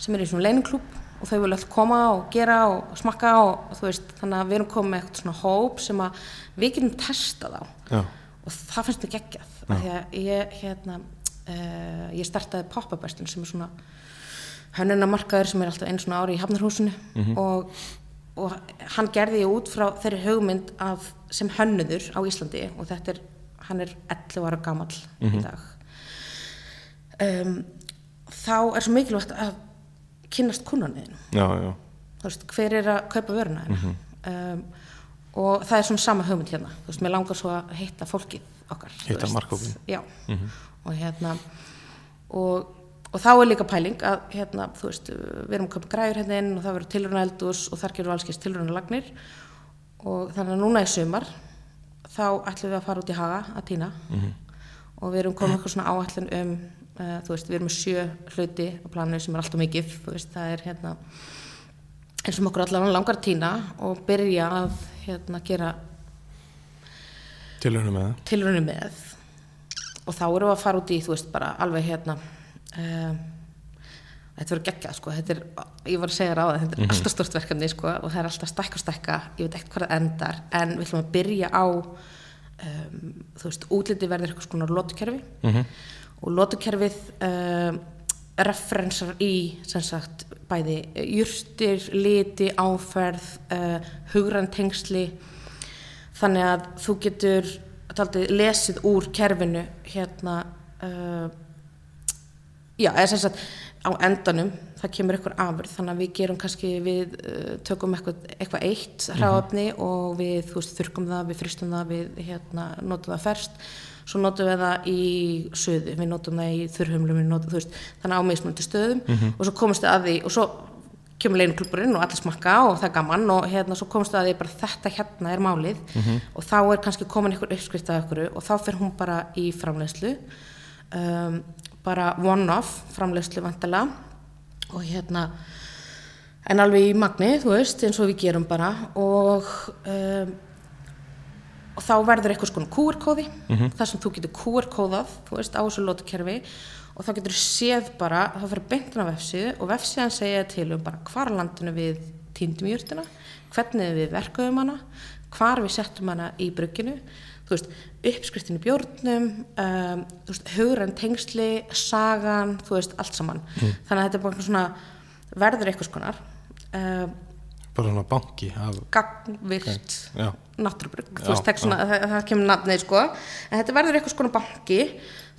sem er í svona leininglúb og þau vilja alltaf koma og gera og smakka og þú veist, þannig að við erum komið með eitthvað svona hóp sem að við getum testað á. Og það finnst mér geggjað. Af Því að ég, hérna, uh, ég startaði Pop-Up-bestin sem er svona hönnunarmarkaður sem er alltaf einu svona ári í Hafnarhúsinu. Og, og hann gerði ég út frá þeirri hugmynd af, sem hönnuður á Íslandi og þetta er, hann er 11 ára gamall í dag. Um, þá er svo mikilvægt að kynnast kunnanniðinu þú veist, hver er að kaupa vöruna hérna um, og það er svona sama hugmynd hérna, þú veist, mér langar svo að hitta fólkið okkar Hitta veist. markhópinn. já, og hérna og, og þá er líka pæling að hérna, þú veist, við erum köpa græður hérna inn og það verður tilruna eldús og þar gerum við allskist tilruna lagnir og þannig að núna í sumar þá ætlum við að fara út í haga að týna og við erum komið eitthvað svona áætlun um uh, þú veist, við erum með sjö hluti á planinu sem er alltaf mikið, þú veist, það er hérna eins og okkur allavega langar að týna og byrja að hérna gera tilhörnum með. Tilraunir með. Og þá erum við að fara út í þú veist bara alveg hérna um, þetta verður geggjað sko. Þetta er, ég var að segja ráða, þetta er alltaf stort verkefni sko og það er alltaf stækka og stækka ég veit ekkert hvað það endar en við ætlum að byrja á um, þú veist, útliti verður eitthvað svona lótukerfi Mhm. og lótukerfið um, referensar í sem sagt bæði jurtir, liti, áferð uh, hugrann tengsli þannig að þú getur taldið, lesið úr kerfinu hérna uh, já, eða sem sagt á endanum, það kemur eitthvað afurð þannig að við gerum kannski, við uh, tökum eitthvað, eitthvað eitt hráöfni og við, veist, þurrkum það, við fristum það við, hérna, notum það ferst svo notum við það í söðu við notum það í þurrhumlum notum, veist, þannig á mismunandi stöðum og svo komumst við að því og svo kemur leinuklubburinn og allir smakka og það er gaman og hérna svo komst það að því bara þetta hérna er málið og þá er kannski komin einhver uppskrift af ykkur og þá fer hún bara í framleiðslu um, bara one-off framleiðslu vantala og hérna en alveg í magni, þú veist, eins og við gerum bara og um, og þá verður eitthvað svona QR-kóði þar sem þú getur QR-kóðað þú veist, á þessu lótukerfi og þá getur þú séð bara, þá fyrir beintin á vefsíðu og vefsíðan segja til um bara hvar landinu við týndum júrtina hvernig við verkuðum hana hvar við settum hana í brugginu þú veist, uppskriftin í bjórnum um, þú veist, hugrann tengsli sagan, þú veist, allt saman. Þannig að þetta er bara svona verður eitthvað skonar um, Bara svona banki já, náttúrubrugg, Já, þú veist, það, svona, það, það kemur nafnið sko, en þetta verður eitthvað skona banki,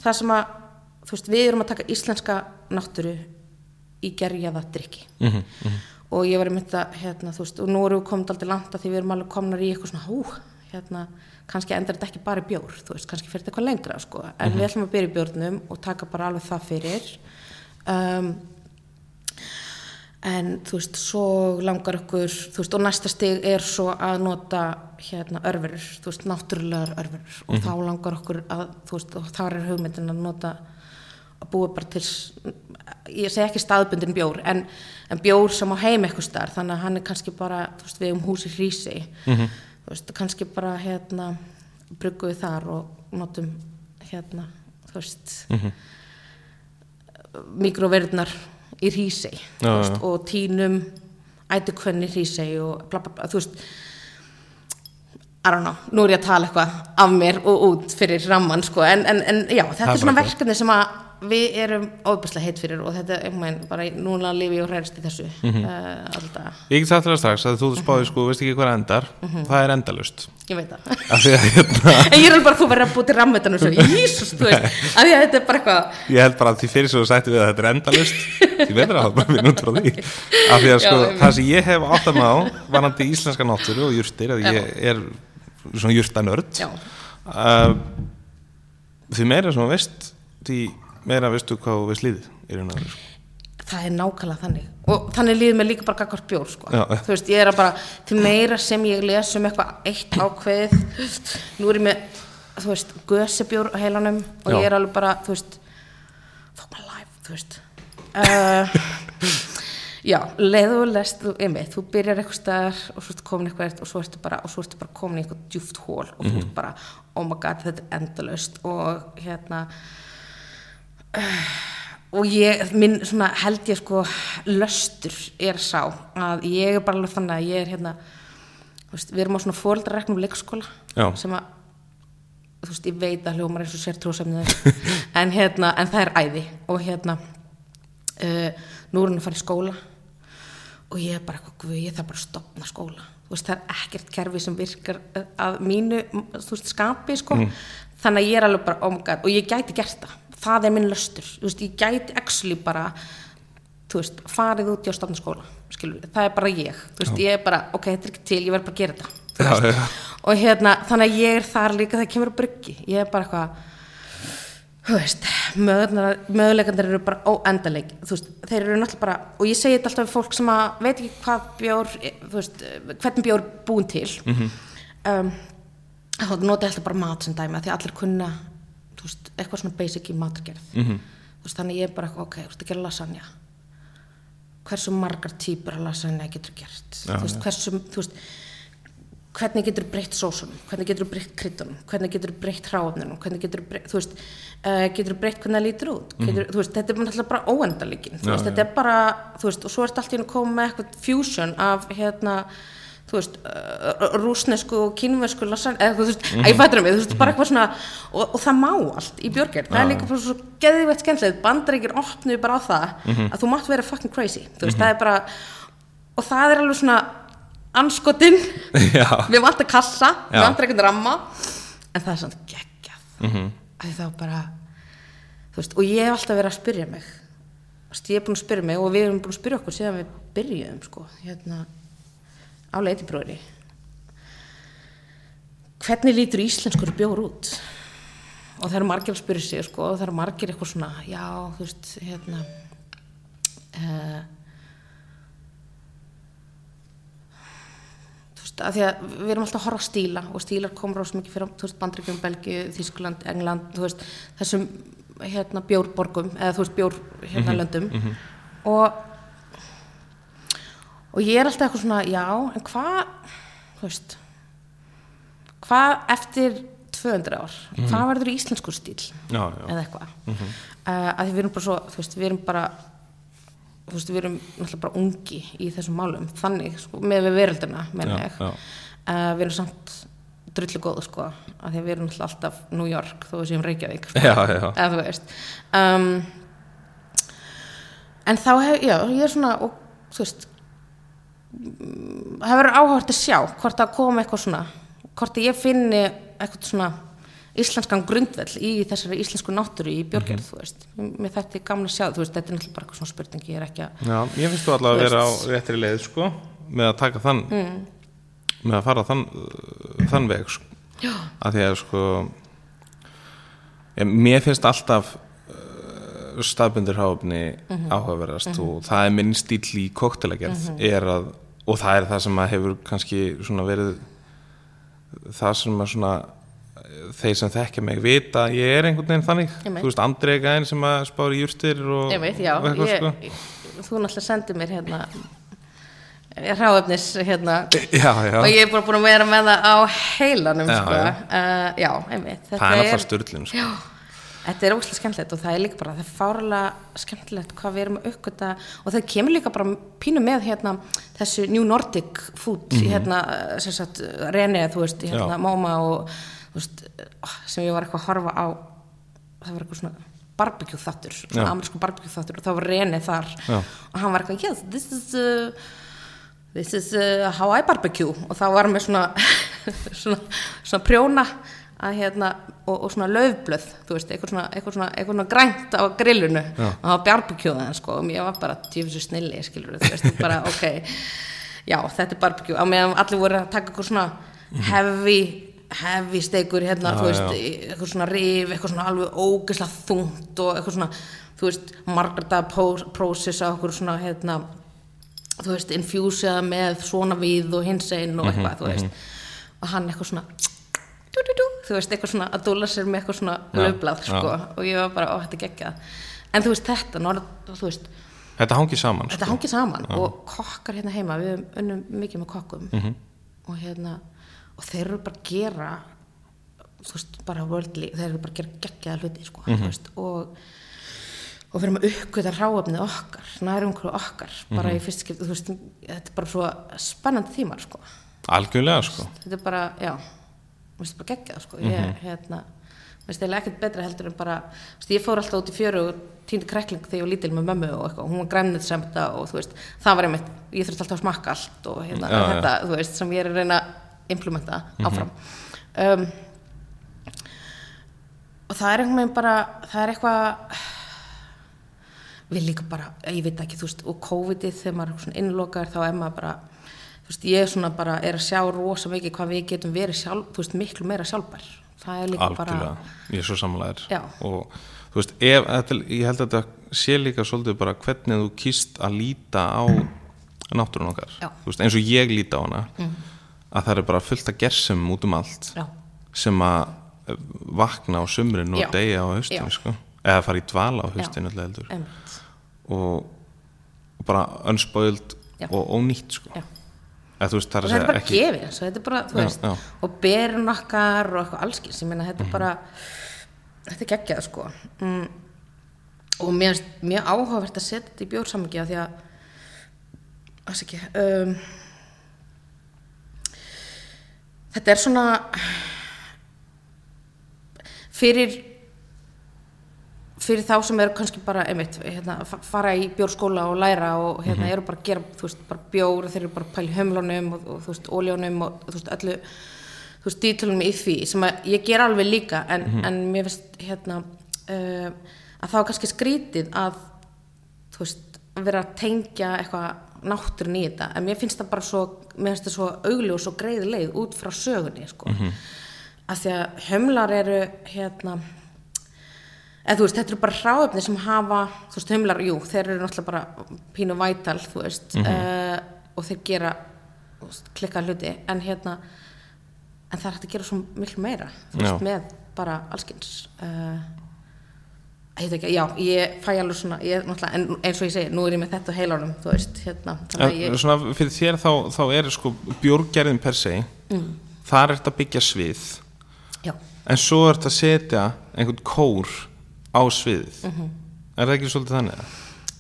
það sem að þú veist, við erum að taka íslenska náttúru í gerjaða drikki mhm, mhm, og ég var í mynda, hérna, þú veist, og nú erum við komið aldrei langt að því við erum alveg komnar í eitthvað svona hú, hérna, kannski endar þetta ekki bara í bjór, þú veist, kannski fyrir þetta eitthvað lengra sko, en við ætlum að byrja í bjórnum og taka bara alveg það fyrir. Um, en þú veist, svo langar okkur þú veist, og næsta stig er svo að nota hérna örverur þú veist, náttúrulegar örverur. Og þá langar okkur að, þú veist, og þá er hugmyndin að nota að búa bara til ég segi ekki staðbundin bjór en, en bjór sem á heim eitthvað starf þannig að hann er kannski bara, veist, við um húsi hrísi. Þú veist, kannski bara hérna, bruggu við þar og notum hérna, þú veist mikroverðnar í hrísi Já, veist, já. og tínum ætukvenni hrísi og bla bla bla þú veist I don't know, nú er ég að tala eitthvað af mér og út fyrir ramman sko, en, en, en já, þetta er svona verkefni sem að við erum óbærslega heitt fyrir og þetta er mein, bara núna lifi og hræðist í þessu mm. -hmm. alltaf, Ég get sagt þér það strax að þú spáði sko, veist ekki hvað endar. Það er endalust ég veit það. Að hérna, en ég er alveg bara að þú verður að búið til rammetan og svo, jísus, þú veist. Af því að þetta er bara eitthvað ég held bara að því fyrir svo sætti við að þetta er endalust því veitur að það bara minn út frá því. Af því að sko, Já, það sem ég hef átt að má varandi íslenska náttúru og jurtir að ég er svona jurtanörd já, uh, því meira sem þú veist því meira veistu hvað þú veist líðið í raun og veru sko. það er nákvæmlega þannig og þannig líður mér líka bara gagvart bjór sko. Þú veist, ég er að bara til meira sem ég les um eitthvað eitt ákveð þú veist, nú er ég með þú veist, gösebjór á heilanum og Já. ég er alveg bara, þú veist fuck my life, þú veist uh, já, leið og lest þú, einmitt, þú byrjar eitthvað staðar og svo ertu komin eitthvað og svo ertu bara, ertu bara komin í eitthvað djúft hól og þú ert bara, oh my god, þetta er endalaust og hérna og ég, minn svona held ég sko löstur er sá að ég er bara alveg þannig að ég er hérna veist, við erum á svona fóreldrareknum leikskóla Já. sem að þú veist, ég veit að hljómar eins og sér tróðsefnið en hérna, en það er æði. Og hérna uh, nú er hann að fara í skóla. Og ég er bara eitthvað, ég þarf bara að stopna skóla. Þú veist, það er ekkert kerfi sem virkar uh, að mínu, þú veist, skapi sko, þannig að ég er alveg bara oh my god, og ég gæti gert það, það er minn löstur þú veist, ég gæti actually bara þú veist, farið út í að stopna skóla skilur, það er bara ég, þú veist, ég er bara ok, þetta er ekki til, ég verð bara að gera þetta. Þú Já, veist. já. og hérna, þannig að ég er þar líka þegar kemur að bryggi, ég er bara eitthvað þú veist, möguleikandir eru bara óendaleg þú veist, þeir eru náttúrulega bara og ég segi þetta alltaf við fólk sem að veit ekki hvað bjór þú veist, hvernig bjór búin til. Mm -hmm. um, þá nota ég alltaf bara mat sem dæmi af því að allir kunna veist, eitthvað svona basic í matargerð. -hmm. þú veist, þannig ég er bara eitthvað, ok, þú veist, að gera lasagna hversu margar típur af lasagna getur gert? Já, þú veist, hversu, þú veist hvernig getur breytt sósunum, hvernig getur breytt kryddunum, hvernig getur breytt hráfnunum, hvernig getur breytt, þú veist, uh, getur breytt hvernig það lítur út, getur, þú veist, þetta er náttúrulega bara óendalíkin, þú veist, þetta er bara, þú veist, og svo ertu allt í einu komið með eitthvað fusion af, hérna, þú veist, rúsnesku og kínversku lasan, eða þú veist, mm -hmm. ég fættur mig, þú veist, bara eitthvað svona, og, og það má allt í björgjörn, það er líka bara svo geðveitt skemmtilegt, bandaríkir opnuðu bara á það að þú mátt vera fucking crazy, þú veist, það er bara, og það er alveg svona anskotinn við vantar kassa, við Já. vantar einhvern ramma en það er svona geggjað. Mm Mhm. -hmm. að þá bara þú veist, og ég hef alltaf verið að spyrja mig. Ég er búin að spyrja mig og við erum búin að spyrja okkur síðan við byrjuðum sko, hérna á leitibróðri hvernig lítur íslenskur bjór út? Og það eru margir að spyrja sig sko, og það eru margir eitthvað svona já, þú veist, hérna uh, þú veist, að því að við erum alltaf að horfa stíla og stílar komur á svo mikið fyrir, þú veist, Bandryggjum, Belgíu, Þískland, England, þú veist, þessum hérna bjórborgum, eða þú veist, bjór hérna löndum og og ég er alltaf eitthvað svona, já, en hvað þú veist hvað eftir 200 ár? Hvað verður í íslenskur stíl Já, já. eða eitthvað. Mm að því við erum bara svo, þú veist, við erum bara þú veist, við erum náttúrulega bara ungi í þessum málum, þannig sko, með við veröldina, Já, ég. Uh, við erum samt drullu góð sko, að því við erum náttúrulega alltaf New York þó við séum Reykjavík sko, Já, já. eða þú veist. Um, en þá hef, já, ég er svona og þú veist mm, það verður áhört að sjá hvort það kom eitthvað svona hvort ég finni eitthvað svona íslenskan grundvell í þessari íslensku náttúru í björgerð, Mhm. þú veist mér þætti gaman að sjá, þú veist, þetta er náttúrulega bara eitthvað svona spurning ég er ekki að, Já, ég finnst þú allavega að vera á réttri leið sko, með að taka þann með að fara þann, þann veg sko. að því að sko ég, mér finnst alltaf uh, staðbundir háfni Mhm. áhugaverðast og það er minn stíl í koktelagerð er að, og það er það sem að hefur kannski svona verið það sem að svona þeir sem þekkja mig vita að ég er einhvern veginn þannig. Ég þú veist, Andrei gæðin sem að spári júrstir og, ég veit, já, og ég, sko. þú náttúrulega sendið mér hérna ráefnis hérna. Já, já, og ég er bara búin að vera með það á heilanum Já, sko. já. Uh, já, einmitt. Það er náttúrulega styrlun sko. Þetta er óslega skemmtilegt og það er líka bara, það er fárlega skemmtilegt hvað við erum að uppgöta og það kemur líka bara pínu með hérna þessu New Nordic food, hérna, sem sagt, René, þú veist, hérna. Já. Móma og, þú veist, oh, sem ég var eitthvað að horfa á, það var eitthvað svona barbecue þáttur, svona amerísku barbecue þáttur og það var René þar Já. og hann var eitthvað, yes, this is, uh, this is uh, how I barbecue og þá var með svona, svona, svona prjóna að hérna, og, og svona laufblöð, þú veist, eitthvað svona, eitthvað svona, eitthvað svona grænt á grillunu Já. og það var barbecue það, sko, og mér var bara djöfisur snilli, skilur þú veist, bara, ok, já, þetta er barbecue, á meðan allir voru að taka eitthvað svona heavy, heavy steikur, hérna, Já, þú veist, já. eitthvað svona rif, eitthvað svona alveg ógeðslega þungt og eitthvað svona, þú veist, margarda prósess á eitthvað svona, hérna, þú veist, infjúsið með svona við og hins einn og eitthvað, þú veist, og hann eitthvað svona, dú, dú, dú, þú veist, eitthvað svona að dúla sér með eitthvað svona Já, löfblað, já. sko, og ég var bara, ó, þetta geggjað. En þú veist, þetta, norð, þú veist, þetta hangi saman þetta sko. hangið saman og kokkar hérna heima, við unnum mikið með kokkum Mhm. og hérna, og þeir eru bara að gera, þú veist, bara worldly, þeir eru bara að gera geggjaða hluti, sko, Mhm. þú veist, og og fyrir að uppgöta ráöfnið okkar, nærum hverju okkar, bara Mhm. í fyrst skipti, þú veist, þetta er bara svo spennandi tímar, sko. algjörlega sko Þetta er bara, já, mér finnst bara geggjað, sko. Ég, Mhm. hérna, mér finnst eiginlega ekkert betra heldur en bara, veist, ég fór alltaf út í fjöru og týndi krekling þegar ég var lítil með mömmu og eitthvað, hún var grænið semta og þú veist, það var einmitt, ég þurfti alltaf að smakka allt og hérna, já. þetta, þú veist, sem ég er að reyna að implementa áfram. Um, og það er einhvern veginn bara, það er eitthvað, við líka bara, ég veit ekki, þú veist, og COVID-ið þegar maður er innlokaður þá er maður bara, veist, ég svona bara, er að sjá rosa mikið hvað við getum verið sjálf, þú veist, miklu meira sjálfbær. Það er líka algjörlega, ég er svo Já. og þú veist, ef, ég held að þetta sé líka svolítið bara hvernig þú kýst að líta á náttúrun okkar veist, eins og ég líta á hana að það er bara fullt að gersum út um allt Já, sem að eh, vakna á sumrin og Já. deyja á Já. haustinu sko. eða fara í dvala á einmitt. og, og bara Já. og ónýtt sko. Já. Þú veist, og þetta er bara ekki gefið þetta er bara, þú Já, veist, já. og berun okkar og eitthvað allskins, ég meina þetta er bara þetta er geggjað sko. Mm, og mér finnst mjög áhugavert að setja þetta í bjórsammingi af því að þess ekki um, þetta er svona fyrir fyrir þá sem eru kannski bara einmitt, hérna, fa- fara í bjórskóla og læra og hérna eru bara að gera veist, bara bjór og þeir eru bara að pæla í hömlunum og, og óljónum og þú veist, öllu þú veist, dítilunum í því sem að ég ger alveg líka. En, en mér finnst hérna uh, að það var kannski skrítið að þú veist, vera að tengja eitthvað náttúrun í þetta. En mér finnst það bara svo, mér finnst það svo augljós og greið leið út frá sögunni sko. að því að hömlar eru hérna eða þú veist, þetta eru bara hráöfni sem hafa þú veist, humlar, jú, þeir eru náttúrulega bara pínu vætal, þú veist uh, og þeir gera veist, klikka hluti, en hérna en það er hægt að gera svo miklu meira þú veist, Já. með bara allskins uh, ég veit ekki, já, ég fæ alveg svona ég, náttúrulega, en eins og ég segi, nú er ég með þetta heilanum, þú veist, hérna En ég, svona fyrir þér þá, þá er sko bjórgerðin per se mm. þar er þetta að byggja svið já, en svo er þetta að setja einhvern kór á sviðið Mhm. er það ekki svolítið þannig? eða?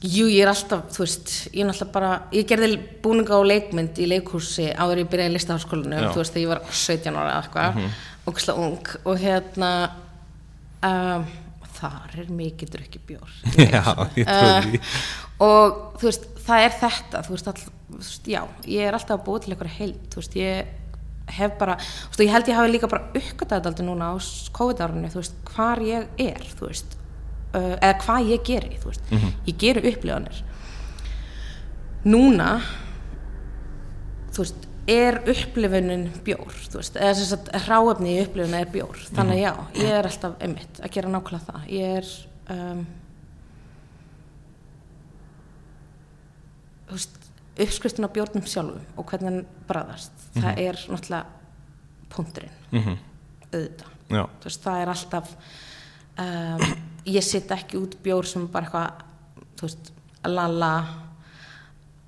Jú, ég er alltaf, þú veist, ég er náttúrulega bara, ég gerði búninga og leikmynd í leikhúsi áður ég byrjaði í listaháskólinu, þú veist, þegar ég var 17 ára eða eitthvað, mm -hmm. ung og hérna, um, þar er mikið drukki bjór. Já, ég trúi því og þú veist, það er þetta, þú veist, all, þú veist, já, ég er alltaf að búa til eitthvað heilt, þú veist, ég hef bara, þú veist, og ég held ég hafi líka bara uppgötað þetta aldrei núna á COVID-árunni, þú veist, hvar ég er, þú veist, uh, eða hvað ég geri mm -hmm. ég geri upplifanir. Núna þú veist er upplifunin bjór veist, eða þess að hráöfni í upplifunum er bjór. Þannig mhm. já, ég er alltaf einmitt að gera nákvæmlega það. Ég er um, þú veist uppskristin á bjórnum sjálfum og hvernig hann bræðast mm -hmm. það mhm. er náttúrulega punkturinn. Mm -hmm. auðvitað veist, það er alltaf um, ég sitt ekki út bjór sem bara eitthvað þú veist, lala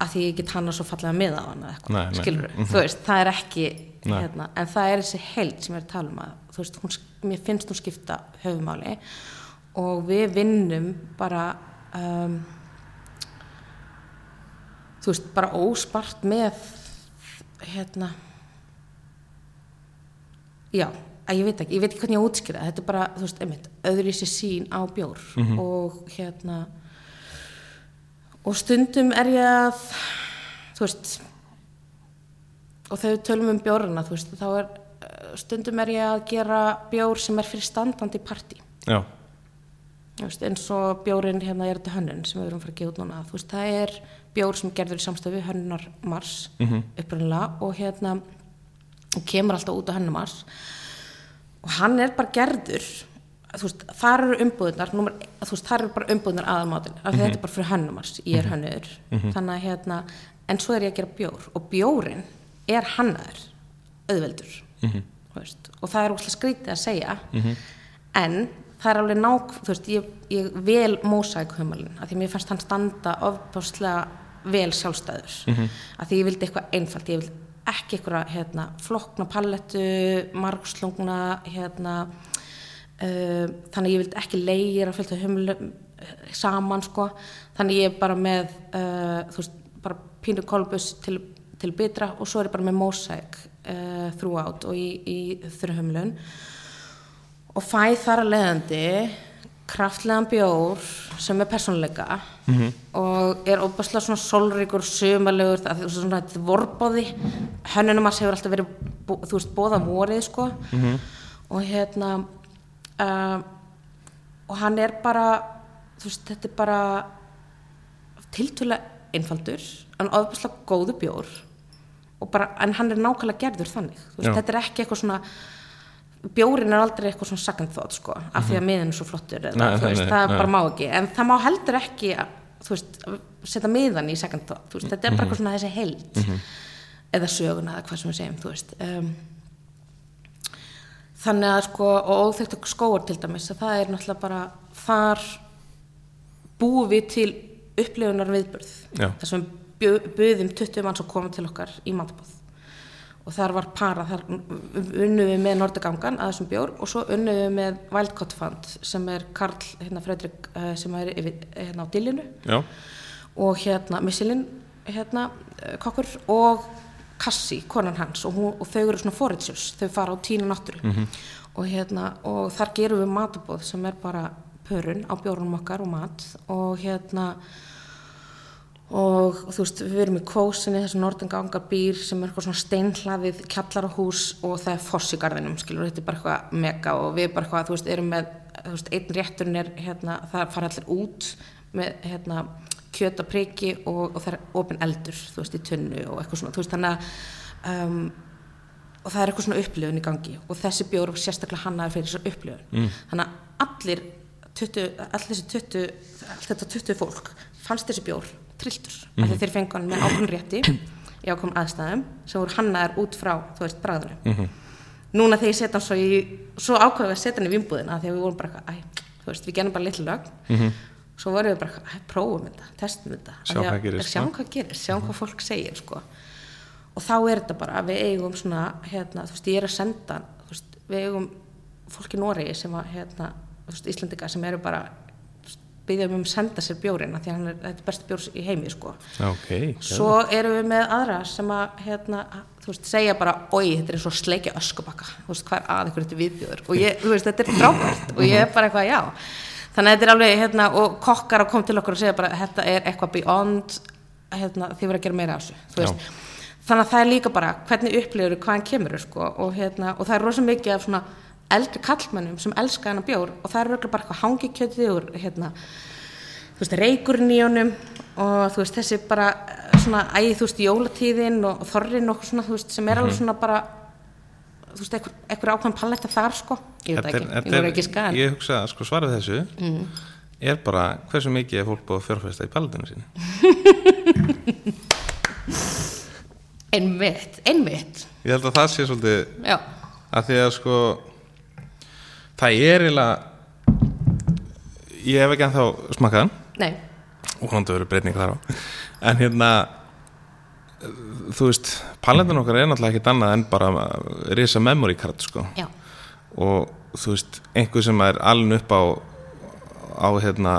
að því ég get hana svo fallega með á hana eitthvað, skilur Mhm. þú veist, það er ekki hérna, en það er þessi held sem ég er að tala um að þú veist, hún, mér finnst hún skipta höfumáli og við vinnum bara um, þú veist, bara óspart með hérna já, að ég veit ekki, ég veit ekki hvernig ég útskýra þetta er bara, þú veist, einmitt, öðru sér sín á bjór. Og hérna og stundum er ég að þú veist og þegar við tölum um bjórana þú veist, þá er eh, stundum er ég að gera bjór sem er fyrir standandi veist, eins og bjórin hérna er þetta hönnun sem við erum fara að gefa út núna. Veist, það er bjór sem er gerður í samstöfi hönnunar mars Mhm. upprunnilega og hérna og kemur alltaf út á hönnum mars og hann er bara gerður veist, þar eru umbúðunar númer, veist, þar eru bara umbúðunar aðalmátin af því þetta er bara fyrir hönnum mars, ég er hönnur þannig að hérna, en svo er ég að gera bjór og bjórin er hannaður auðveldur Mhm. þú veist, og það er úrslega skrítið að segja en það er alveg nák þú veist, ég, ég vel mósækuhumalinn af því mér fannst hann standa ofbáslega vel sjálfstæður. Mm -hmm. af því ég vildi eitthvað einfalt ég vildi ekki eitthvað hérna, flokkna pallettu, margslungna hérna uh, þannig að ég vildi ekki leigir að fylgta humlum uh, saman sko. Þannig ég er bara með uh, þú veist, bara pínu kolbus til, til bitra og svo er ég bara með mósæk uh, þrúátt og í, í þurrhumlun og fæ þar að leiðandi kraftlegan bjór sem er persónleika -hmm. og er óbærslega svona sólríkur, sumarlegur það er svona þetta vorbóði hönnunumars hefur alltaf verið þú veist, bóða vorið sko. -hmm. og hérna uh, og hann er bara þú veist, þetta er bara tiltölulega einfaldur en óbærslega góðu bjór. Bara, en hann er nákvæmlega gerður þannig. Veist, þetta er ekki eitthvað svona bjórin er aldrei eitthvað svona second thought sko, af því að miðin er svo flottur eða, Nei, veist, nei, það nei. bara má ekki. En það má heldur ekki að, veist, setja miðan í second thought, veist, þetta er bara eitthvað svona þessi held eða söguna eða hvað sem við segjum, um, þannig að sko og óþekkt skóar til dæmis að það er náttúrulega bara þar búum við til upplifunar viðbörð þar sem bjö- buðum 20 manns að koma til okkar í matabóð og þar var para, þar unnum við með Nordagangan að þessum bjór og svo unnum við með Wildcott Fund sem er Karl hérna, Fredrik uh, sem er hérna á dillinu. Já, og hérna Missilin hérna, eh, kokkur og Kassi, konan hans. Og, hún, og þau eru svona foritsjós, þau fara á tína náttúru. Og hérna og þar gerum við matabóð sem er bara pörun á bjórunum okkar og mat. Og hérna og þú veist, við erum í kvósinni þessu norðengangar býr sem er eitthvað svona steinhlaðið kjallarahús og það er foss í garðinum, skilur, þetta er bara eitthvað mega og við bara eitthvað, þú veist, erum með þú veist, einn rétturinn er, hérna, það fara allir út með, hérna kjöt og priki og, og það er opin eldur, þú veist, í tunnu og eitthvað svona, þú veist, þannig að um, og það er eitthvað svona upplifun í gangi. Og þessi bjór var sérstaklega hannaður fyrir þessu upplifun. Mm. þannig að allir 20, allir þessi 20 allt þetta 20 fólk fannst þessi bjór trilltur, mm. af því þeir fengu hann með ákveðin rétti í ákveðum aðstæðum sem voru hannaðar út frá, þú veist, bræðunum núna þegar ég setja hann svo í svo ákveðum við að setja hann í vimbúðina að við vorum bara, æ, þú veist, við genum bara litlu lögn svo vorum við bara, æ, prófum þetta testum þetta, Sjá hvað gerist, sjáum sko. hvað gerist, sjáum hvað fólk segir sko. og þá er þetta bara við eigum svona, hérna, þú veist, ég er að senda veist, við eigum fólk í Noregi sem að, hérna, Íslandika sem eru bara byggja um að senda sér bjórina því að hann er, þetta er besti bjór í heimi sko. ok svo erum við með aðra sem að hérna, þú veist, segja bara oi, þetta er eins og sleikja öskubakka. Þú veist, hvað er að ykkur þetta viðbjóður? Og ég, þú veist, þetta er frábært. Og ég er bara eitthvað, já. Þannig að þetta er alveg, hérna, og kokkar að koma til okkur og segja bara, þetta er eitthvað beyond hérna, þið verður að gera meira af þessu. Þú veist, þannig að það er líka bara hvernig upplifur, hvaðan kemur sko, og, hérna, og það er rosa mikið af svona eldri kallmennum sem elska hana bjór og það er örugglega bara eitthvað hangikjötið og hérna, þú veist, reykurinn í honum og þú veist, þessi bara eh, svona, æ, þú veist, jólatíðin og, og þorrin og svona, þú veist, sem er alveg svona bara þú veist, einhver, einhver ákveðin palletta þar, sko. Ég veit ekki, ég voru ekki skan ég hugsa að sko svarað þessu er bara hversu mikið er fólk búið að fjárfesta í palletinu sinni einmitt, einmitt. Ég held að það sé svolítið já, að því að sko það er eiginlega ég hef ekki ennþá smakkaðan nei, og hann verður breyting þar á. En hérna þú veist, palentin okkar er náttúrulega ekkert annað en bara risa memory card sko. Já, og þú veist, einhver sem er alveg upp á á hérna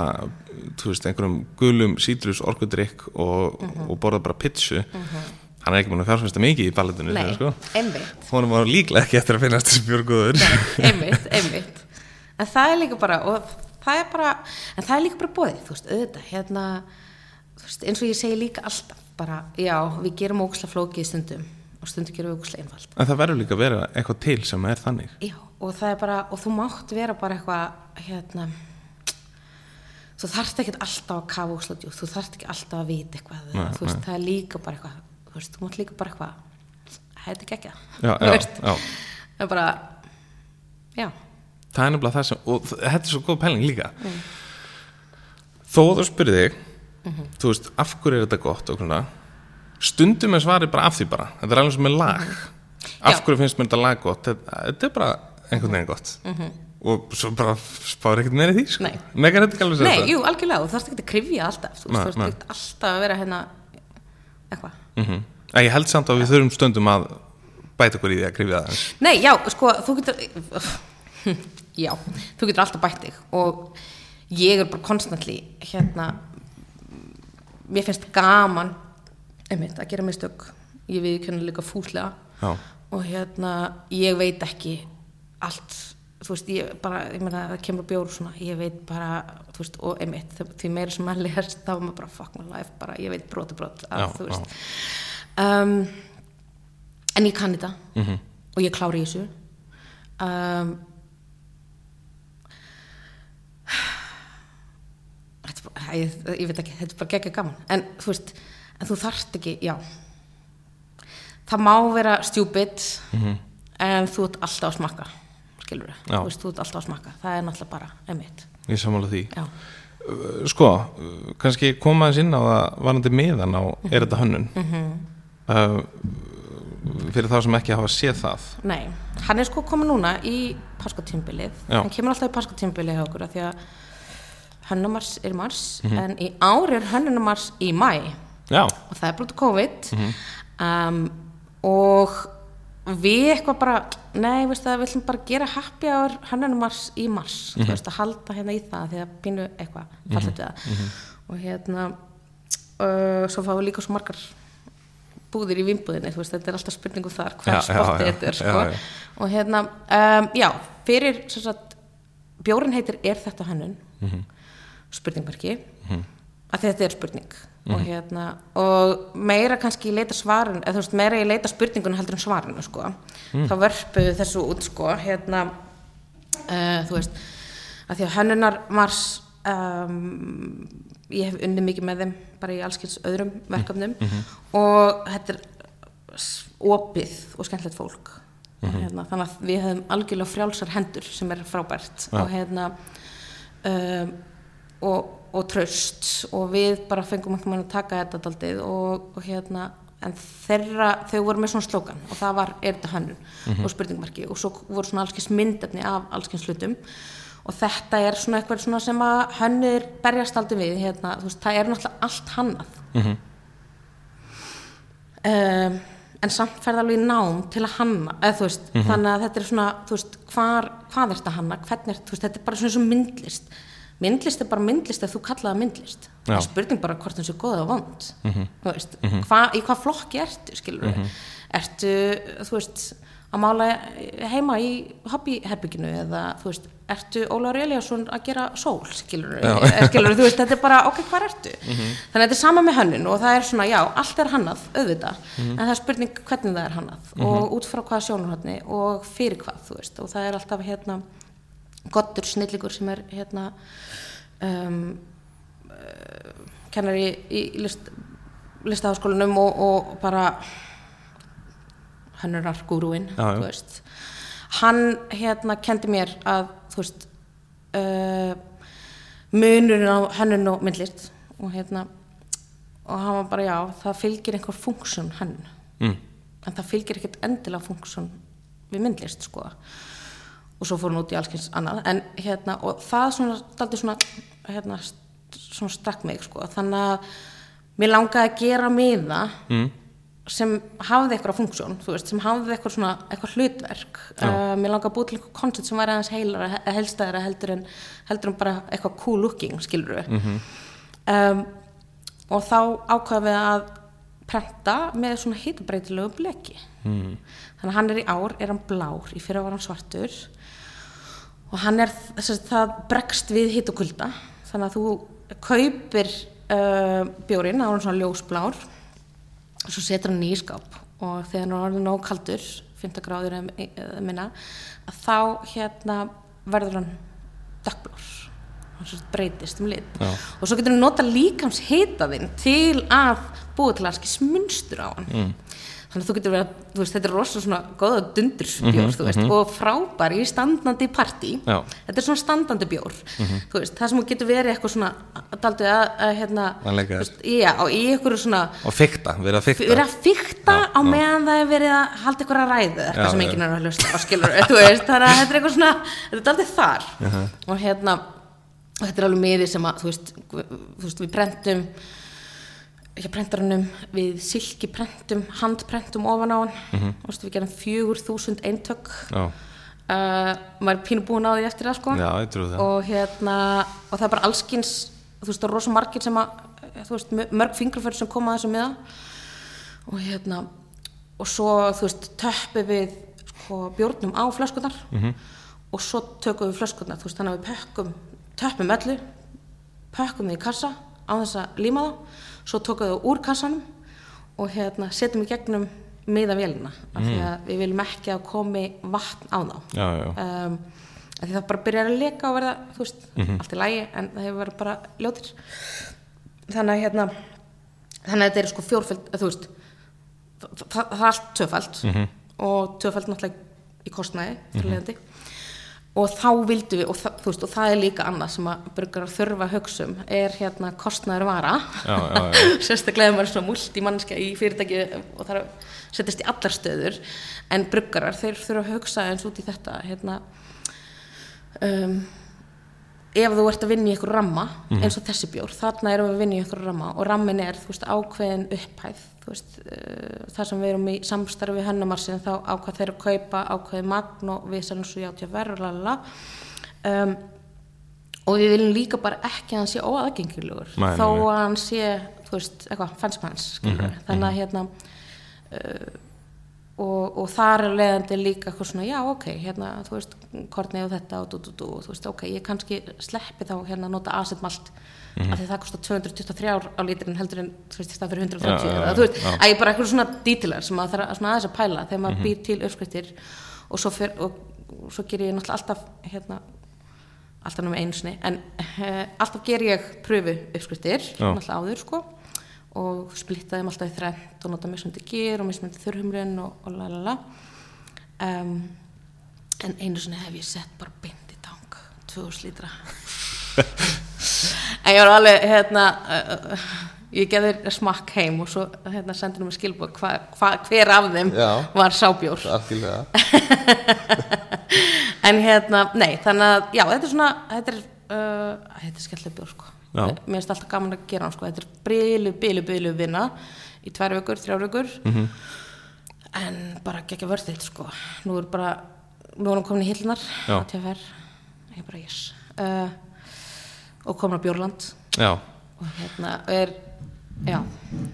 þú veist, einhverjum gulum sítrus orkudrykk og, og borða bara pitsu hann er ekki búin að fjárfæsta mikið í palletinu nei, sko. einmitt. Hún var líklega ekki eftir að finnast þessi björgúður einmitt, einmitt. En það er líka bara og það er bara, en það er líka bara bóðið þú veist, auðvitað, hérna þú veist, eins og ég segi líka alltaf bara, já, við gerum ógslag flókið stundum og stundum gerum við ógslag einfalt. En það verður líka að vera eitthvað til sem er þannig. Já, og það er bara, og þú mátt vera bara eitthvað, hérna þú þarft ekki alltaf að kafa ógslag djúpt, þú þarft ekki alltaf að vita eitthvað, Nei, þú veist, það er líka bara eitthvað, þú veist, þú mátt líka bara eitthvað hætti ekki ekki já. það er bara, já. Það er nefnilega það sem og þetta er svo góð pæling líka. Þó þú spyrir þig þú veist, af hverju er þetta gott og svona stundum er svarið bara af því bara. Þetta er alveg sem er lag. Af Já. hverju finnst mér þetta lag gott? Þetta, er bara einhvern veginn gott. Og svo bara spáir ekkert meira því sko. Nei. megar þetta ekki alveg Nei, þetta jú, algjörlega, þú þarfst ekki að krifja alltaf þú Nei, nei. þarfst ekki alltaf að vera hérna eitthvað. Mm ég held samt að við þurfum stundum að bæta okkur í því að krifja það. Nei, já, sko, þú getur já, þú getur alltaf bætt þig og ég er bara konstantli hérna mér finnst gaman einmitt, að gera mistök. Ég viðkjörna líka fúslega já, og hérna, ég veit ekki allt þú veist, ég bara, ég meina, það kemur bjór og svona, ég veit bara, þú veist, og einmitt, því meira sem maður lest, þá er maður bara fuck my life, bara, ég veit brot og brot Já, að, þú veist. Um, en ég kann þetta. Mhm. og ég klári í þessu. Um, ég, ég veit ekki, þetta er bara geggja gaman. En þú veist, en þú þarft ekki, já. Það má vera stupid en þú ert alltaf að smakka skilur Mhm. Þú veist, þú ert alltaf að smakka. Það er náttúrulega bara, einmitt. Ég sammála því. Já, sko, uh, kannski koma aðeins inn á það varandi miðan á er þetta hönnun? Uh, fyrir þá sem ekki hafa séð það. Nei, hann er sko komið núna í páskatímbilið, hann kemur alltaf í páskatímbilið hjá okkur af því að hönnumars er mars, Mhm. en í ár er hönnumars í mæ já, og það er brútið COVID. Um, og við eitthvað bara nei, við ætlum bara að gera happy hour hönnunumars í mars þú veist, að halda hérna í það því að pínu eitthvað fallet við það. Og hérna uh, svo fáum við líka svo margar búðir í vimbúðinni, þú veist, þetta er alltaf spurningu þar Já, hver já, spotti já, þetta er, já, sko. já. og hérna, um, já, fyrir sagt, bjórin heitir Er þetta hönnun? spurningmerki að þetta er spurning. Og hérna, og meira kannski ég leita svarin, eða þú veist, meira ég leita spurningun heldur en svarinu, sko. Þá vörpuðu þessu út, sko. Hérna uh, þú veist að því að hönnunar mars um, ég hef unnið mikið með þeim bara í allskins öðrum verkefnum. Og þetta er opið og skemmtilegt fólk. Og hérna, þannig að við hefum algjörlega frjálsar hendur sem er frábært. Já. og hérna um, og, og traust og við bara fengum einhvern veginn að taka þetta daldið og, og hérna en þeirra, þau voru með svona slókan og það var, er þetta hönnun og spurningmarki og svo voru svona allskins myndefni af allskins hlutum og þetta er svona eitthvað svona sem að hönnur berjast aldrei við, hérna, þú veist, það er náttúrulega allt hannað. Mhm. um, en samt ferð alveg í nám til að hanna eða veist, þannig að þetta er svona þú veist, hvar, hvað er þetta hanna hvernig er, veist, þetta er bara svona svo myndlist myndlist er bara myndlist ef þú kallaða myndlist. Það er spurning bara hvort það sé góð eða vond þú veist, hva, í hvað flokki ertu skilur ertu, þú veist að mála heima í hobbyherbygginu eða þú veist, ertu Ólaur Eliasson að gera sól skilur, skilur þú veist, þetta er bara ok, hvað ertu? Þannig að þetta er sama með hönnun og það er svona, já, allt er hannað auðvitað, en það er spurning hvernig það er hannað og út frá hvaða sjónarhóttni og fyrir hvað, þú veist, og það er alltaf hérna gottur snillingur sem er hérna um, uh, kennar í, í list, listaháskólanum og, og bara já. þú veist hann hérna kendi mér að þú veist uh, munurinn á hönnun og myndlist og hérna og hann var bara já, það fylgir einhver funksjón hann mm. en það fylgir ekkert endilega funksjón við myndlist sko og svo fór hún út í allskyns annað. En hérna og það svona daldi svona hérna svona stakk mig sko. Þannig að mér langaði að gera miða Mm. sem hafði eitthvað funksjón, þú veist, sem hafði eitthvað svona eitthvað hlutverk. Uh, mér langaði að búið til eitthvað koncept sem væri aðeins heilara helstæðara heldur en, heldur en bara eitthvað cool looking, skilur við Mhm. um, og þá ákvaðum við að prenta með svona hitabreitilegu bleki. Mm. þannig að hann er í ár, er hann blár í fyrra var hann svartur og hann er, að það bregst við hitt og kulda þannig að þú kaupir uh, bjórin, er hann svona ljósblár og svo setur hann í skáp og þegar hann er nóg kaldur 15 gráður eða minna að þá hérna verður hann dökkblár hann svo breytist um lit Já. og svo getur hann nota líkams hitaðinn til að búa til að skis munstur á hann Mm. Þannig að þú getur verið að, þú veist, þetta er rosa svona góða dundursbjór, Mhm, þú veist, og frábær í standandi partí. Þetta er svona standandi bjór þú veist, það sem getur verið eitthvað svona daldið að, að hérna þú veist, já, og í eitthvað svona og fykta, verið að fykta verið að fykta á meðan það er verið að halda eitthvað að ræðu Já, eitthvað sem já. enginn er að hlusta skilur þú veist, þannig að þetta er eitthvað svona þetta er daldið þar. Og hérna og þetta er alveg miði sem að þú veist, þú veist við prentum ekki prentarunum við silki prentum, handprentum ofan á hann. Mm -hmm. veist, við gerum fjögur þúsund eintök. Já, uh, maður er pínu búin á því eftir það sko. Já, það. Og hérna og það er bara allskins þú veist það er rosa margir sem að þú veist mörg fingrafæri sem koma að þessu miða. Og hérna og svo þú veist töppi við sko bjórnum á flöskunar -hmm. og svo tökum við flöskunar veist þannig að við pökkum töppum öllu pökkum við í kassa á þess að líma það svo tökum við það úr kassanum og hérna setjum í gegnum miða vélina af því að við viljum ekki að komi vatn á þá. Já, já, um, af því það bara byrjar að leka og verða, þú veist, allt í lægi en það hefur verið bara ljótir. Þannig að hérna þannig að þetta er sko fjórfæld, þú veist það, það, er allt tvöfæld og tvöfæld náttúrulega í kostnæði mm og þá vildum við og þú veist, og það er líka annað sem að burgar þurfa að hugsa um er hérna kostnæður vara já, já, já. sérstaklega ef maður er svona multimannskja í fyrirtæki og það að setjast í allar stöður. En bruggarar, þeir þurfa að hugsa eins út í þetta hérna um, ef þú ert að vinna í einhver ramma eins og þessi bjór, þarna erum við að vinna í einhver ramma og rammin er, þú veist, ákveðin upphæð veist, uh, þar sem við erum í samstarfi hennumarsin þá ákvað þeir að kaupa ákveðin magn og við sælum svo játja verður lalala um, og við viljum líka bara ekki að hann sé óaðgengilegur þó að hann sé, þú veist, eitthvað fansmanns, skilur Mhm, þannig að hérna uh, og, og þar er leiðandi líka eitthvað svona, já ok, hérna þú veist, kornið og þetta og dú, dú, dú, og þú veist, ok, ég kannski sleppi þá hérna að nota asetmalt Mhm. af því það kostar 223 ár á líturinn heldur en þú veist, stað fyrir 130 Já, já, eða þú veist, að ég bara eitthvað svona dítilar sem að það er svona aðeins að pæla þegar maður býr til uppskriftir og svo, fyr, og, og svo ger ég náttúrulega alltaf hérna, alltaf einu sinni en uh, alltaf ger ég pröfu uppskriftir Já. náttúrulega áður sko og splitta þeim alltaf í þrennt og nota mismundi gyr og mismundi þurrhumrun og, og lalala um, en einu sinni hef ég sett bara beint í tank 2000 lítra en ég var alveg hérna uh, ég geði smakk heim og svo hérna skilbúð hva, hva, hver af þeim Já. var sábjór. En hérna, nei, þannig að já, þetta er svona, þetta er uh, þetta er skemmtileg bjór, sko. Já. mér finnst alltaf gaman að gera hann, sko, þetta er brilu, bilu, bilu vinna í tvær vökur, þrjár vökur Mhm. en bara geggja vörðið, sko. Nú er bara, nú er hann komin í hillunar ég er bara yes. Uh, og komin á Bjórland. Já, og hérna er já,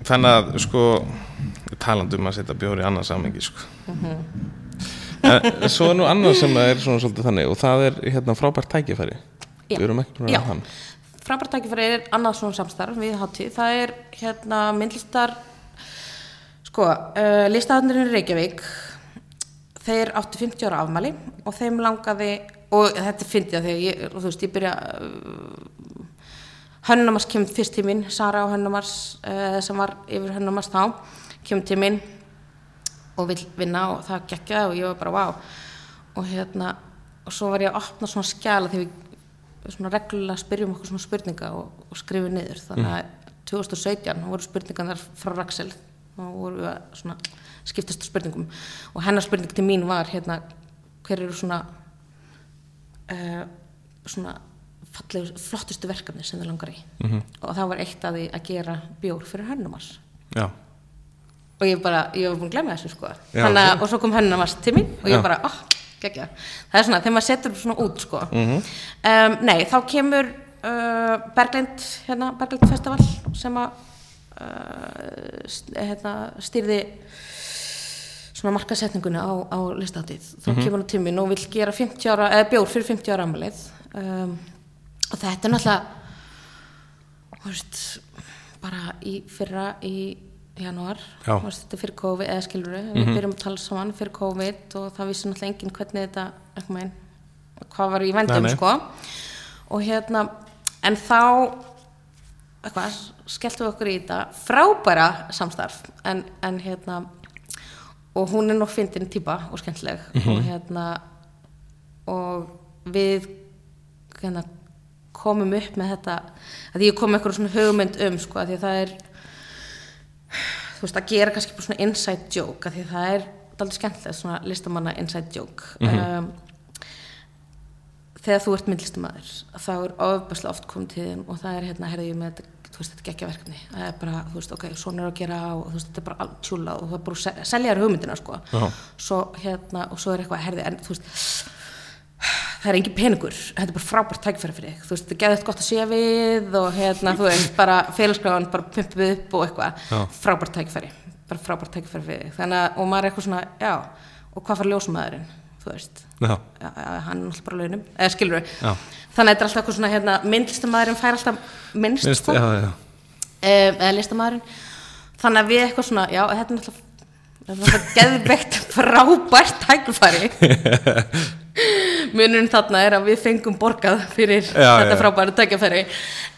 þannig að sko talandi um að setja bjóri í annað samengi sko. en, svo er nú annað sem er svona svolítið þannig og það er hérna frábært tækifæri. Já. við erum ekki búin að ræða hann. Frábært tækifæri er annað svona samstarf við hátíð, það er hérna myndlistar sko, uh, listaðarnirinn í Reykjavík. Þeir áttu 50 ára afmæli og þeim langaði og þetta fyndi það þegar ég, þú veist, ég byrja uh, Hönnumars kemur fyrst til mín, Sara á Hönnumars uh, sem var yfir Hönnumars þá kemur til mín og vill vinna og það gekkja og ég var bara vá. Og hérna og svo var ég að opna svona skjala þegar við svona reglulega spyrjum okkur svona spurninga og, og skrifum niður. Þannig að 2017 voru spurningarnar frá Raxel og voru við að svona skiptast spurningum. Og hennar spurning til mín var hérna, hver eru svona uh, svona fallegu, flottustu verkefni sem þið langar í Mhm. og það var eitt að því að gera bjór fyrir hönnumars Já, og ég bara, ég var búin að glemja þessu sko Já, þannig að, ok. og svo kom hönnumars til mín og ég Já. bara, oh, geggja það er svona, þegar maður setur svona út sko Mhm. um, nei, þá kemur uh, Berglind, hérna, Berglind Festival sem að uh, hérna, stýrði svona markasetninguna á, á listaháttið þá kemur hann til mín og vill gera 50 ára, eða bjór fyrir 50 ára amalið um, og þetta er náttúrulega veist bara í fyrra í þú veist, þetta er fyrir COVID eða skilur við, við byrjum að tala saman fyrir COVID og það vissi náttúrulega enginn hvernig þetta meginn, hvað var í vendum sko. Og hérna en þá eitthvað, skelltum við okkur í þetta. Frábæra samstarf en, en hérna og hún er nú fyndin típa og skemmtileg. Og hérna og við hérna, komum upp með þetta að ég kom með eitthvað svona hugmynd um sko, að því að það er þú veist að gera kannski svona inside joke að því að það er aldrei skemmtilega svona listamanna inside joke. Um, þegar þú ert myndlistamæður þá er ofbærslega oft komið til þín og það er hérna, herði ég með þetta veist, þetta geggja verkefni. Það er bara, þú veist, ok, svona er að gera og þú veist, þetta er bara allt tjúla og það er bara að se- selja þér hugmyndina, sko. Já. svo hérna, og svo er eitthvað, herði, en þú veist það er engin peningur. Þetta er bara frábært tækfæri fyrir þig. Þú veist, þetta er geðið gott að sé við og hérna, þú veist, bara félagsgráðan bara pumpið upp og eitthvað. Frábært tækfæri, bara frábært tækfæri fyrir þig. Þannig að, og maður er eitthvað svona, já og hvað fara ljósumæðurinn, þú veist. Já, hann er náttúrulega bara launum. Eða skilur við, þannig að þetta er alltaf eitthvað svona hérna, myndlistamæðurinn fær alltaf minnst, Minnst, sko, já, já. um, eða listamæðurinn þannig að við eitthvað svona, já, þetta er þetta er náttúrulega geðveikt frábært tækifæri. Munurinn þarna er að við fengum borgað fyrir þetta já. frábæra tækifæri.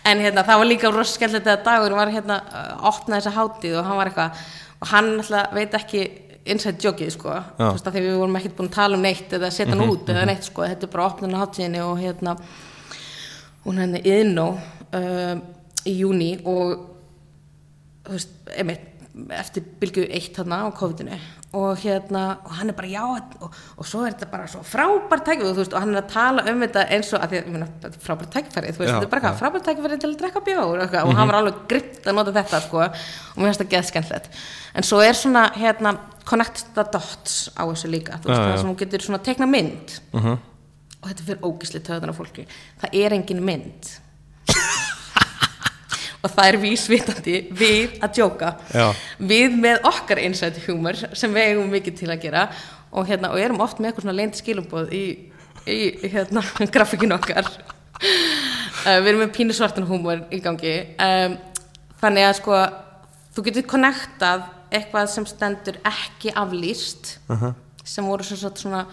En hérna, það var líka skemmtilegt að dagur var hérna að opna þessa hátíð og hann var eitthvað og hann alltaf veit ekki inside jokeið sko. Veist að því við vorum ekkert búin að tala um neitt eða setja hann út eða neitt sko. Þetta er bara opnun á hátíðinni og hérna hún henni Iðnó um, í júni og þú veist, einmitt eftir bylgu eitt þarna á COVID-inu. Og hérna, og hann er bara já og, og svo er þetta bara svo frábært tækifæri þú veist, og hann er að tala um þetta eins og að því, að, þetta frábært tækifæri, þú veist, þetta er bara eitthvað frábært tækifæri til að drekka bjór og, eitthvað, og hann var alveg grimt að nota þetta sko, og mér finnst það geð skemmtilegt en svo er svona, hérna, connect the dots á þessu líka, þú veist, það sem hún getur svona teikna mynd. Uh -huh. og þetta fyrir ógisli töðan á fólki. Það er engin mynd og það er vísvitandi við að djóka. Já. við með okkar inside humor sem við eigum mikið til að gera og, hérna, og erum oft með eitthvað svona leint skilumboð í, í hérna, grafíkinu okkar. Uh, við erum með pínu svartan humor í gangi. Um, þannig að sko þú getur konnektað eitthvað sem stendur ekki aflýst Uh sem voru svo sagt svona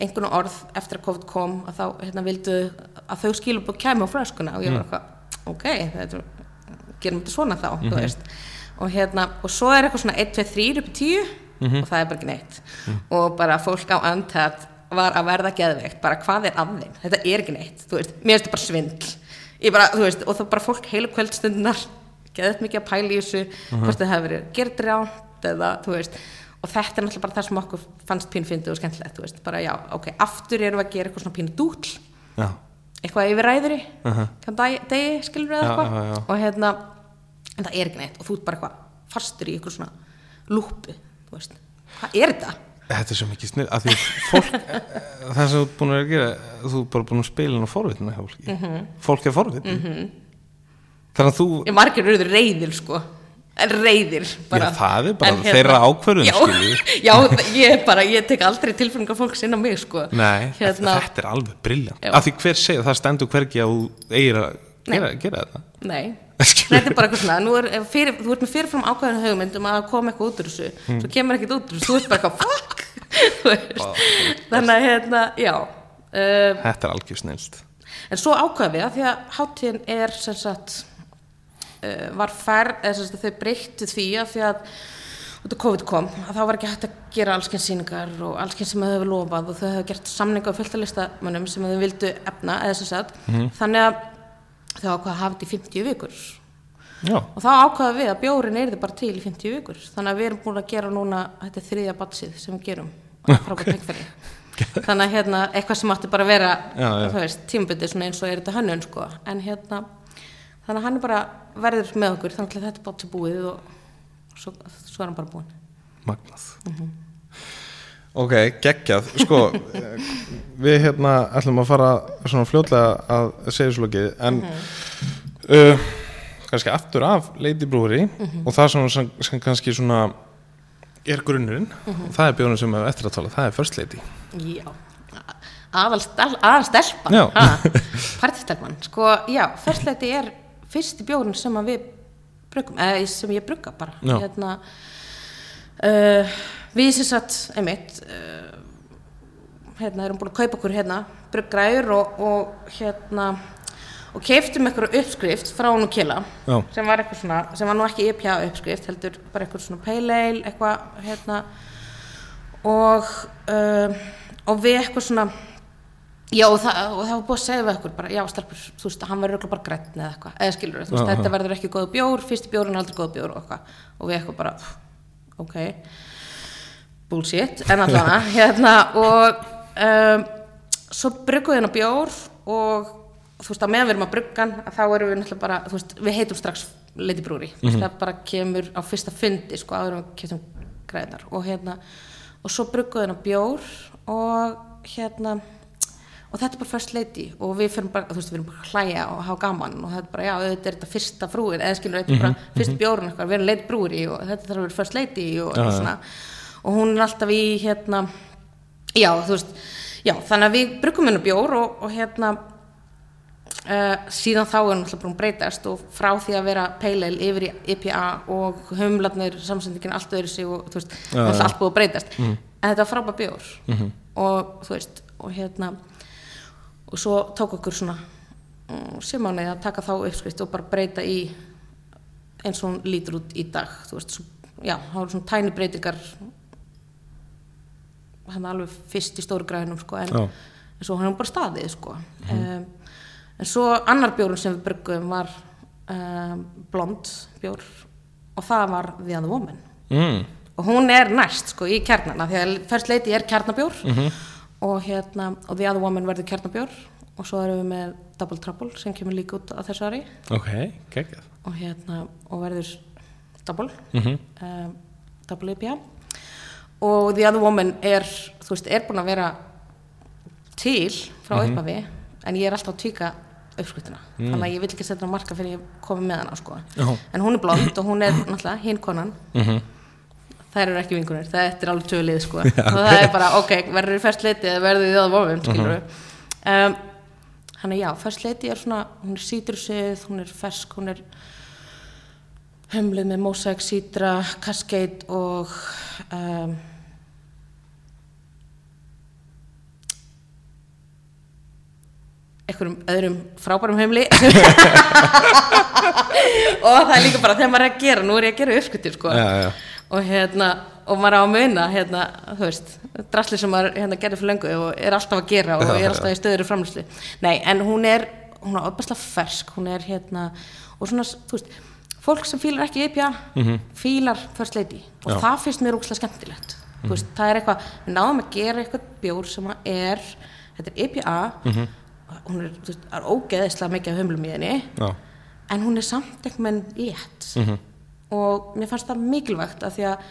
einhvern orð eftir að COVID kom að þá hérna, vildu að þau skilubóð kæmi á flöskuna og ég var eitthvað, ok, þetta, gerum þetta svona þá, þú veist. Og hérna, og svo er eitthvað svona 1, 2, 3 upp í 10 og það er bara ekki neitt. Og bara fólk á andhat var að verða geðveikt, bara hvað er af þeim? Þetta er ekki neitt, þú veist, mér finnst þetta bara svindl. Ég bara, þú veist, og þá bara fólk heilu kvöldstundunar, geðveikt mikið að pæla í þessu hvort það hefur verið gerð ránt eða, þú veist, og þetta er náttúrulega bara það sem okkur fannst pínu fyndið og skemmtilegt, þú veist, bara já, ok, aftur erum við að gera eitthvað svona pínu dúll Já, eitthvað yfir ræðuri Uh -huh. kann dagi, degi, skilur Já, eitthvað já, já. og hérna, en það er ekki neitt og þú ert bara eitthvað fastur í eitthvað svona lúpu, þú veist, hvað er þetta? þetta er svo mikið snið að því fólk, það sem þú ert búin að gera þú er bara búin að spila hann á forvitna hjá fólki Mhm. fólk er forvitna þannig að þú margir eru reyðir sko reyðir bara. Já, það er bara hérna- þeirra ákvörðun, já, já, ég bara, ég tek aldrei tilfengar fólks inn á mig sko. Nei, hérna, þetta er alveg briljant Já. að því hver segir, það stendur hvergi að þú eigir að gera, gera þetta. Nei, þetta er bara eitthvað svona er, ef fyrir, þú ert með fyrirfram ákveðinu hugmynd um að koma eitthvað út úr þessu. Mm. svo kemur ekkert út úr þessu, þú ert bara eitthvað fuck! Þannig að hérna, já um, þetta er algjör snilst en svo ákveðum við að því að hátíðin er sem sagt var fær, eða þau breyttu því að því að út af COVID kom að þá var ekki hægt að gera allskyns sýningar og allskyns sem þau hefur lofað og þau hefur gert samninga á fullta listamönnum sem þau vildu efna eða sem sagt. Þannig að þau ákveða að hafa þetta í 50 vikur. Já. og þá ákvaða við að bjórin er bara til í 50 vikur. Þannig að við erum búin að gera núna þetta þriðja batsið sem við gerum leikfæri þannig að hérna eitthvað sem átti bara að vera svona eins og er þetta hönnun sko. en hérna þannig að hann er bara verður með okkur þannig að þetta er batsi búið og svo, svo er hann bara búin Magnað. Ok, geggjað. Sko, við hérna ætlum að fara svona fljótlega að segja svo lokið en uh, kannski aftur af Lady Brewery og það sem, sem kannski svona er grunnurinn og það er bjóðun sem við eftir að tala, það er First Lady. Já, aðalstelpan Já. Partistelpan, sko, já, fyrstleiti er fyrsti bjórn sem við bruggum, eða sem ég brugga bara. Hérna uh, við sem sagt, einmitt uh, hérna, erum búin að kaupa okkur hérna, bruggræður og, og hérna og keiftum einhverju uppskrift frá hún og kila sem var eitthvað svona, sem var nú ekki IPA uppskrift, heldur bara eitthvað svona ale, eitthvað hérna og uh, og við eitthvað svona já og það, og það var búið að segja við okkur bara, já stelpur, þú veist, hann verður bara grænn eða eitthvað, eða skilur þú veist, þetta verður ekki góð bjór, fyrsti bjór er aldrei góð bjór og eitthvað, og við eitthvað bara ok, bullshit en allavega, hérna og um, svo bryggum við hennar bjór og þú veist, að meðan við erum að bruggan þá erum við náttúrulega bara, þú veist, við heitum strax Lady Brewery, mm það bara kemur á fyrsta fundi, sko, áður en við kemum græðnar og hérna, og svo bryggum við hennar bjór og hérna og þetta er bara first lady. Og við fyrir bara, þú veist, við erum bara hlæja og hafa gaman. Og þetta er bara, já, þetta er þetta fyrsta frúin eða skilur, þetta er bara fyrst bjórun eitthvað við erum lady brúri og þetta þarf að vera first lady og eitthvað svona. Og hún er alltaf í, hérna já, þú veist, já, þannig að við bruggum hennar bjór og, og hérna Uh, síðan þá er hann alltaf að breytast og frá því að vera ale yfir í IPA og humlarnir samsendingin allt öðru sig og þú veist, alltaf allt búið að breytast. En þetta var frábær bjór. Og þú veist, og hérna og svo tók okkur svona um, simáni að taka þá uppskrift og bara breyta í eins og hún lítur út í dag. Þú veist, svo, já, það voru svona tæni breytingar hann alveg fyrst í stóru græðinum sko, en, en svo hann er bara staðið sko. um, en svo annar bjórun sem við bryggum var um, blond bjór og það var The Other Woman. Mm. og hún er næst sko í kjarnana. Því að First Lady er kjarnabjór og hérna og The Other Woman verður kjarnabjór. Og svo erum við með Double Trouble sem kemur líka út á þessu ári. Ok, geggjað. Og hérna og verður Double. Mm um, Double IPA og The Other Woman er þú veist, er búin að vera til frá upphafi en ég er alltaf að tvíka uppskritina þannig að ég vil ekki setja marka fyrir ég komi með hana sko. Já. en hún er blond og hún er náttúrulega hinn konan þær eru ekki vingunir, það er alveg tölið sko. og það er bara, ok, verður þið fyrst leiti eða verður þið það vofum, skilur við um, hann er já, fyrst leiti er svona hún er sítrusið, hún er fersk hún er hömluð með mosaik, sítra, cascade og um, einhverjum öðrum frábærum heimli og það er líka bara þegar maður er að gera, nú er ég að gera uppskutir sko. Já, já. Og hérna og maður á að muna hérna, þú veist drasli sem maður hérna, gerði fyrir löngu og er alltaf að gera og er alltaf í stöður framlýslu nei, en hún er, hún er opaslega fersk hún er hérna, og svona þú veist, fólk sem fílar ekki IPA fílar First Lady og Mhm. Já. það finnst mér úkslega skemmtilegt þú veist, það er eitthvað, við náðum að gera eitthvað bjór sem er, þetta er IPA Mhm. hún er, þú veist, er ógeðislega mikið af humlum í henni Já, en hún er samt veginn létt Mhm. Og mér fannst það mikilvægt af því að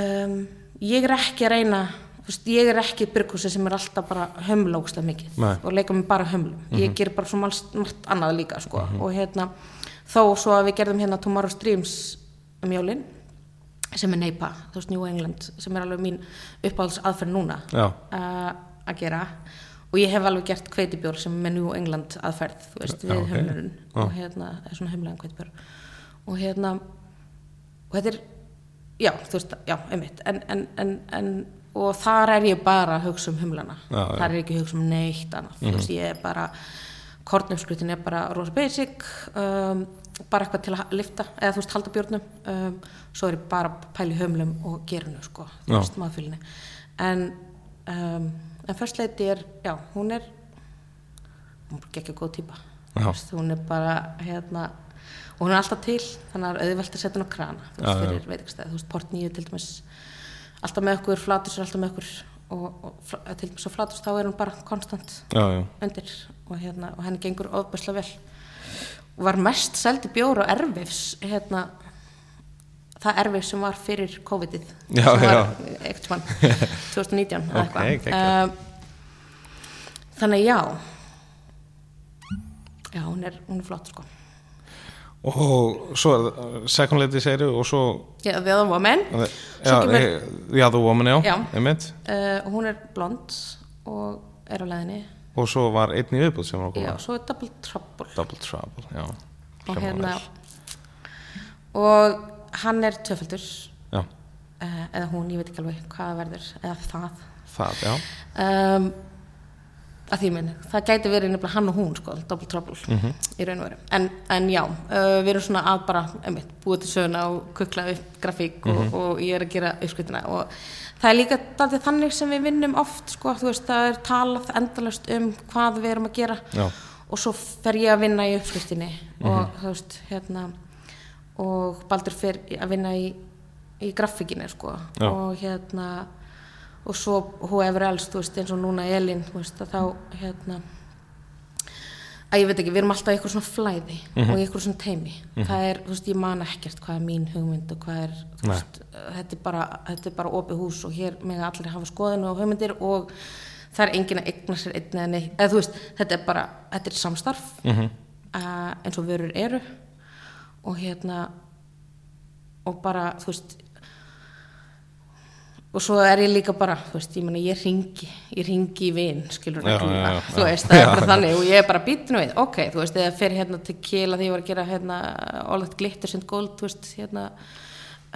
um, ég er ekki að reyna veist, ég er ekki byrgúsi sem er alltaf bara hömlókslega mikið Nei. og leika með bara hömlum. Ég ger bara svo margt, annað líka sko. og hérna þó svo að við gerðum hérna Tomorrow's Dreams um jólin sem er neipa, þú veist New England sem er alveg mín uppáhalds aðferð núna uh, að gera. Og ég hef alveg gert kveitibjór sem er New England aðferð þú veist, við ok. hömlurinn. Og hérna, er svona heimlegan kveitibjór og hérna og þetta er, já, þú veist já, einmitt, en, en, en, en og þar er ég bara að hugsa um humlana. Já, þar er ég ekki að hugsa um neitt annað. Þú veist, ég er bara kornumskrutin er bara rosa basic um, bara eitthvað til að lifta eða þú veist, halda bjórnum. Um, svo er ég bara að pæla í hömlum og gerinu sko, þú veist, maðurfylgni en um, en First Lady er, já, hún er hún er ekki góð Já. Þú veist, hún er bara hérna og hún er alltaf til þannig að auðvelt að setja hún á krana. Þú veist, fyrir veitingastæð, þú veist, port nýju til dæmis alltaf með okkur, flatus er alltaf með okkur. Og, og fla- til dæmis á flatus þá er hún bara konstant já, já, undir. Og, hérna, og henni gengur ofbæslega vel. Og var mest seldi bjór á erfifs hérna það erfif sem var fyrir COVID-ið sem var ekkert mann 2019 eða Ok, eitthvað. um, þannig já. Já, hún er, hún er flott sko og svo er það second lady segir og svo já, The Other Woman. Já, kemur- já, þú woman, já, Já. uh, hún er blond og er á leðinni og svo var einn í viðbúð sem var að já, svo er Double Trouble. Double trouble, já. Og hérna og hann er tvöfaldur já, uh, eða hún, ég veit ekki alveg hvað verður eða það. Það, já. Um, að því minn, það gæti verið nefnilega hann og hún sko, double trouble í raun og veru. En, en já, uh, við erum svona að bara einmitt, búið til söguna og kukla upp grafík og, og ég er að gera uppskritina og það er líka þannig sem við vinnum oft sko, veist, það er talað endalast um hvað við erum að gera. Já. og svo fer ég að vinna í uppskriftinni og þú veist, hérna og Baldur fer að vinna í, í grafíkinni sko. Já. og hérna og svo whoever else, þú veist, eins og núna Elin, þú veist, að þá hérna að ég veit ekki, við erum alltaf í eitthvað svona flæði Mhm. og í eitthvað svona teimi það er, þú veist, ég man ekkert hvað er mín hugmynd og hvað er, þú veist þetta er bara, þetta er bara opið hús og hér með allir hafa skoðinu og hugmyndir og það er enginn að eigna sér einn eða neitt, eða þú veist, þetta er bara þetta er samstarf Mhm. uh, eins og vörur eru. Og hérna og bara, þú veist og svo er ég líka bara, þú veist, ég meni ég ringi ég ringi í vin, skilur Já, já, já, þú veist, það er bara þannig og ég er bara býtinu við, ok, þú veist, eða fyrir hérna til kila því ég var að gera hérna all that glitter and gold, þú veist, hérna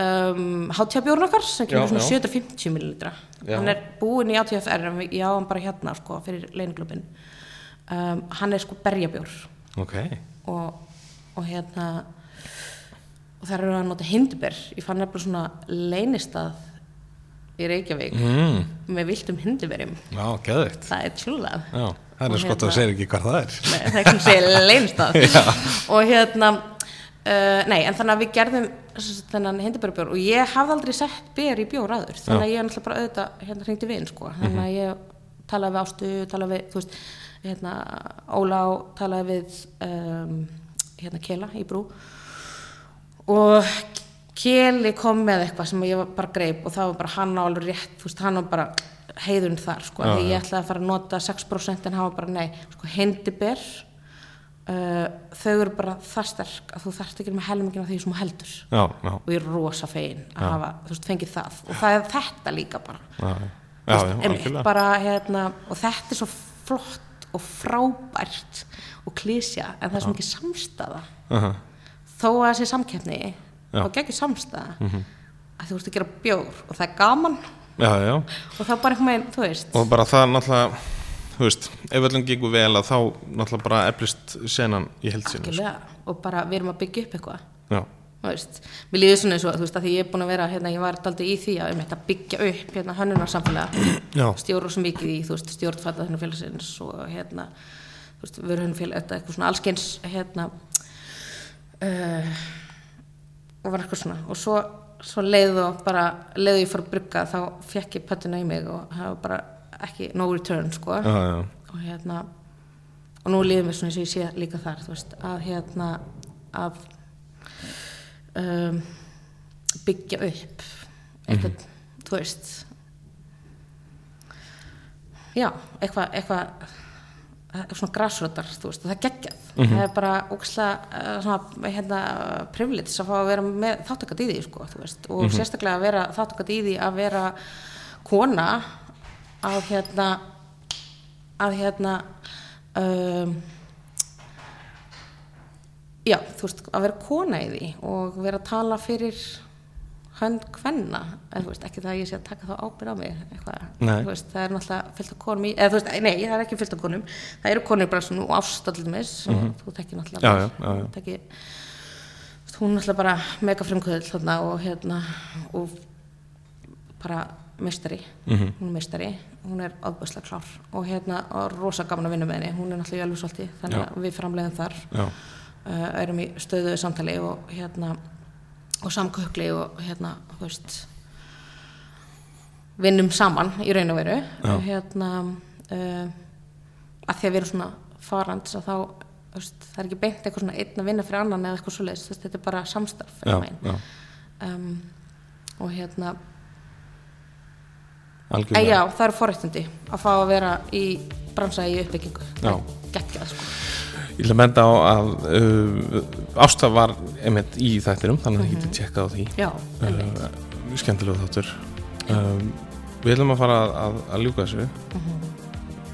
um, hátjábjórn okkar sem kemur svona já. 750 millilitra. Hann er búinn í ATFR ég á hann bara hérna, sko, fyrir leinklubin um, hann er sko berjabjór. Ok, og, og hérna og það eru að nota hinduber ég fann nefnilega svona leynistað í Reykjavík mm. með viltum hinduberjum já, geðvikt það er tjúlað já, það Og er skott að hérna- segja ekki hvað það er. Nei, það er ekki að segja leynistað. Og hérna uh, nei, en þannig að við gerðum þennan hinduberjabjór og ég hafði aldrei sett ber í bjór aður þannig að ég er náttúrulega bara auðvitað hérna hringdi við sko. þannig að ég talaði við Ástu talaði við, þú veist, hérna Ólá talaði við um, hérna Kela í brú. Og Keli kom með eitthvað sem ég bara greip og það var bara hann á alveg rétt þú veist, hann var bara heiðurinn þar sko, Já, því já. ég ætlaði að fara að nota 6% en hann var bara nei, sko, hindiber uh, þau eru bara það sterk að þú þarft ekki með helmingina því sem þú heldur. Já, já, og ég er rosa fegin að hafa, þú veist, fengið það. Og það er þetta líka bara. Já, já, Þú já, veist, já algjörlega. bara hérna og þetta er svo flott og frábært og klísja en það er svo mikið samstæða Aha. þó að það sé samkeppni Já. og geggjur samstæða að þú veist að gera bjór og það er gaman. Já, já, og það er bara einhvern veginn, þú veist. Og bara það náttúrulega þú veist, ef öllum gengur vel að þá náttúrulega bara eflist senan í held sinni algjörlega, og bara við erum að byggja upp eitthvað. Mér líður svona eins og þú veist að því ég er búin að vera hérna, ég var daldi í því að um þetta byggja upp hérna hönnunarsamfélag. Já, stjóru svo mikið í, þú veist, stjórnfætta hennar félagsins og hérna þú veist, við erum hennar þetta eitthvað svona allskeins hérna uh, og var eitthvað svona. Og svo, svo leið og bara leið ég fór að brugga þá fekk ég pöttuna í mig og það var bara ekki no return sko. Já, já, og hérna og nú líður mér svona eins og ég sé líka þar veist, að hérna að um, byggja upp eitthvað, þú veist. Já, eitthvað eitthvað svona grassrötar, þú veist, það er geggjað. Það er bara ógæslega uh, svona, hérna, privilege að fá að vera með þáttakat í því, sko, þú veist og sérstaklega að vera þáttakat í því að vera kona að hérna að hérna um, já, þú veist, að vera kona í því og vera að tala fyrir hönd veist, ekki það að ég sé að taka þá ábyrð á mig eitthvað, veist, það er náttúrulega fyllt af konum í, eða þú veist, nei, það er ekki fyllt af konum. Það eru konur bara svona ástallmis mm þú tekir náttúrulega Já, vel, já, já, veist, hún er náttúrulega bara mega frumkvöðl þarna og hérna og bara meistari. Mhm. hún er meistari, hún er ábærslega klár og hérna, og rosa gaman að vinna með henni. Hún er náttúrulega í Ölfusvalti, þannig að við framleiðum þar uh, erum í stöðu samtali og hérna og samkökli og hérna veist vinnum saman í raun og veru. Já. hérna uh, að því að við erum svona farans að þá veist, það er ekki beint eitthvað svona einn að vinna fyrir annan eða eitthvað svoleiðis, þetta er bara samstarf já, já, um, og hérna en algjörlega já, það eru forrættindi að fá að vera í bransa í uppbyggingu. Já. geggjað sko. Ég ætla að menda á að uh, Ásta var einmitt í þættinum þannig að það getið tjekkað á því. Já, uh, skemmtilegu þáttur. Um, Við ætlum að fara að, að, að ljúka þessu.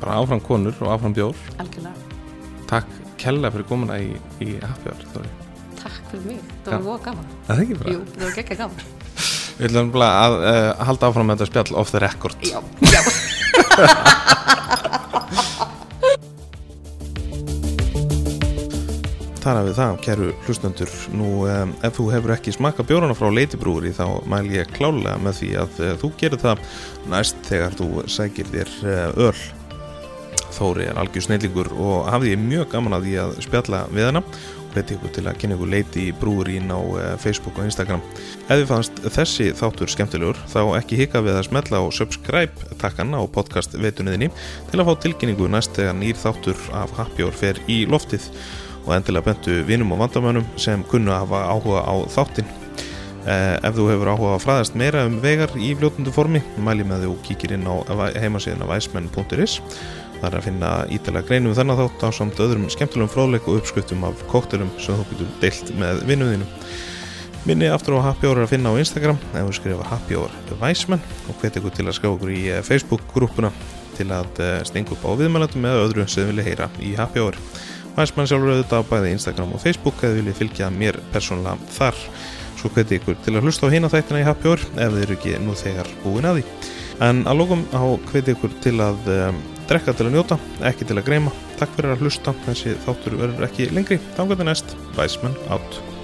Bara áfram konur og áfram bjór. Algjörlega, Takk kella fyrir komuna í, í Þóri. takk fyrir mig. Það var voða gaman, Það er ekki bara? Jú, það var geggjað gaman. Við ætlum að uh, halda áfram með þetta spjall off the record. Já, já Þar að við það, kæru hlustendur, nú um, ef þú hefur ekki smakka bjórana frá Leitibrúri þá mæl ég klálega með því að uh, þú gerir það næst þegar þú sækir þér uh, öl. Þóri er algjör snillingur og hafði ég mjög gaman að því að spjalla við hana og hveti ykkur til að kynna ykkur Leiti Brúrin á uh, Facebook og Instagram. Ef þið fannst þessi þáttur skemmtilegur þá ekki hika við að smetla á subscribe takkan á podcast veitunniðinni til að fá tilkynningu næst þegar nýr þáttur af Happy Hour fer í loftið og endilega bentu vinum og vandamönnum sem kunnu að hafa áhuga á þáttin. Eh, ef þú hefur áhuga að fræðast meira um vegar í fljótundu formi, mæli með þú kíkir inn á heimasíðina væsmenn.is. Það er að finna ítalega greinum um þennan þátt á samt öðrum skemmtilegum fróðleik og uppskriftum af koktelum sem þú getur deilt með vinum þínum. Minni aftur á Happy Hour að finna á Instagram ef þú skrifa Happy Hour Væsmenn og hvet ykkur til að skrá okkur í eh, Facebook-grúpuna til að eh, stinga upp á viðmælandum eða öðru sem vilja heyra í Happy Hour. Væsmann sjálfur auðvitað á bæði Instagram og Facebook eða viljið fylgja mér persónulega þar. Svo hveti ykkur til að hlusta á hina þættina í Happy Hour ef þið eru ekki nú þegar búin að því. En að lókum á hveti ykkur til að um, drekka til að njóta, ekki til að greima. Takk fyrir að hlusta, þessi þáttur verður ekki lengri. Þannig að næst, Væsmann átt.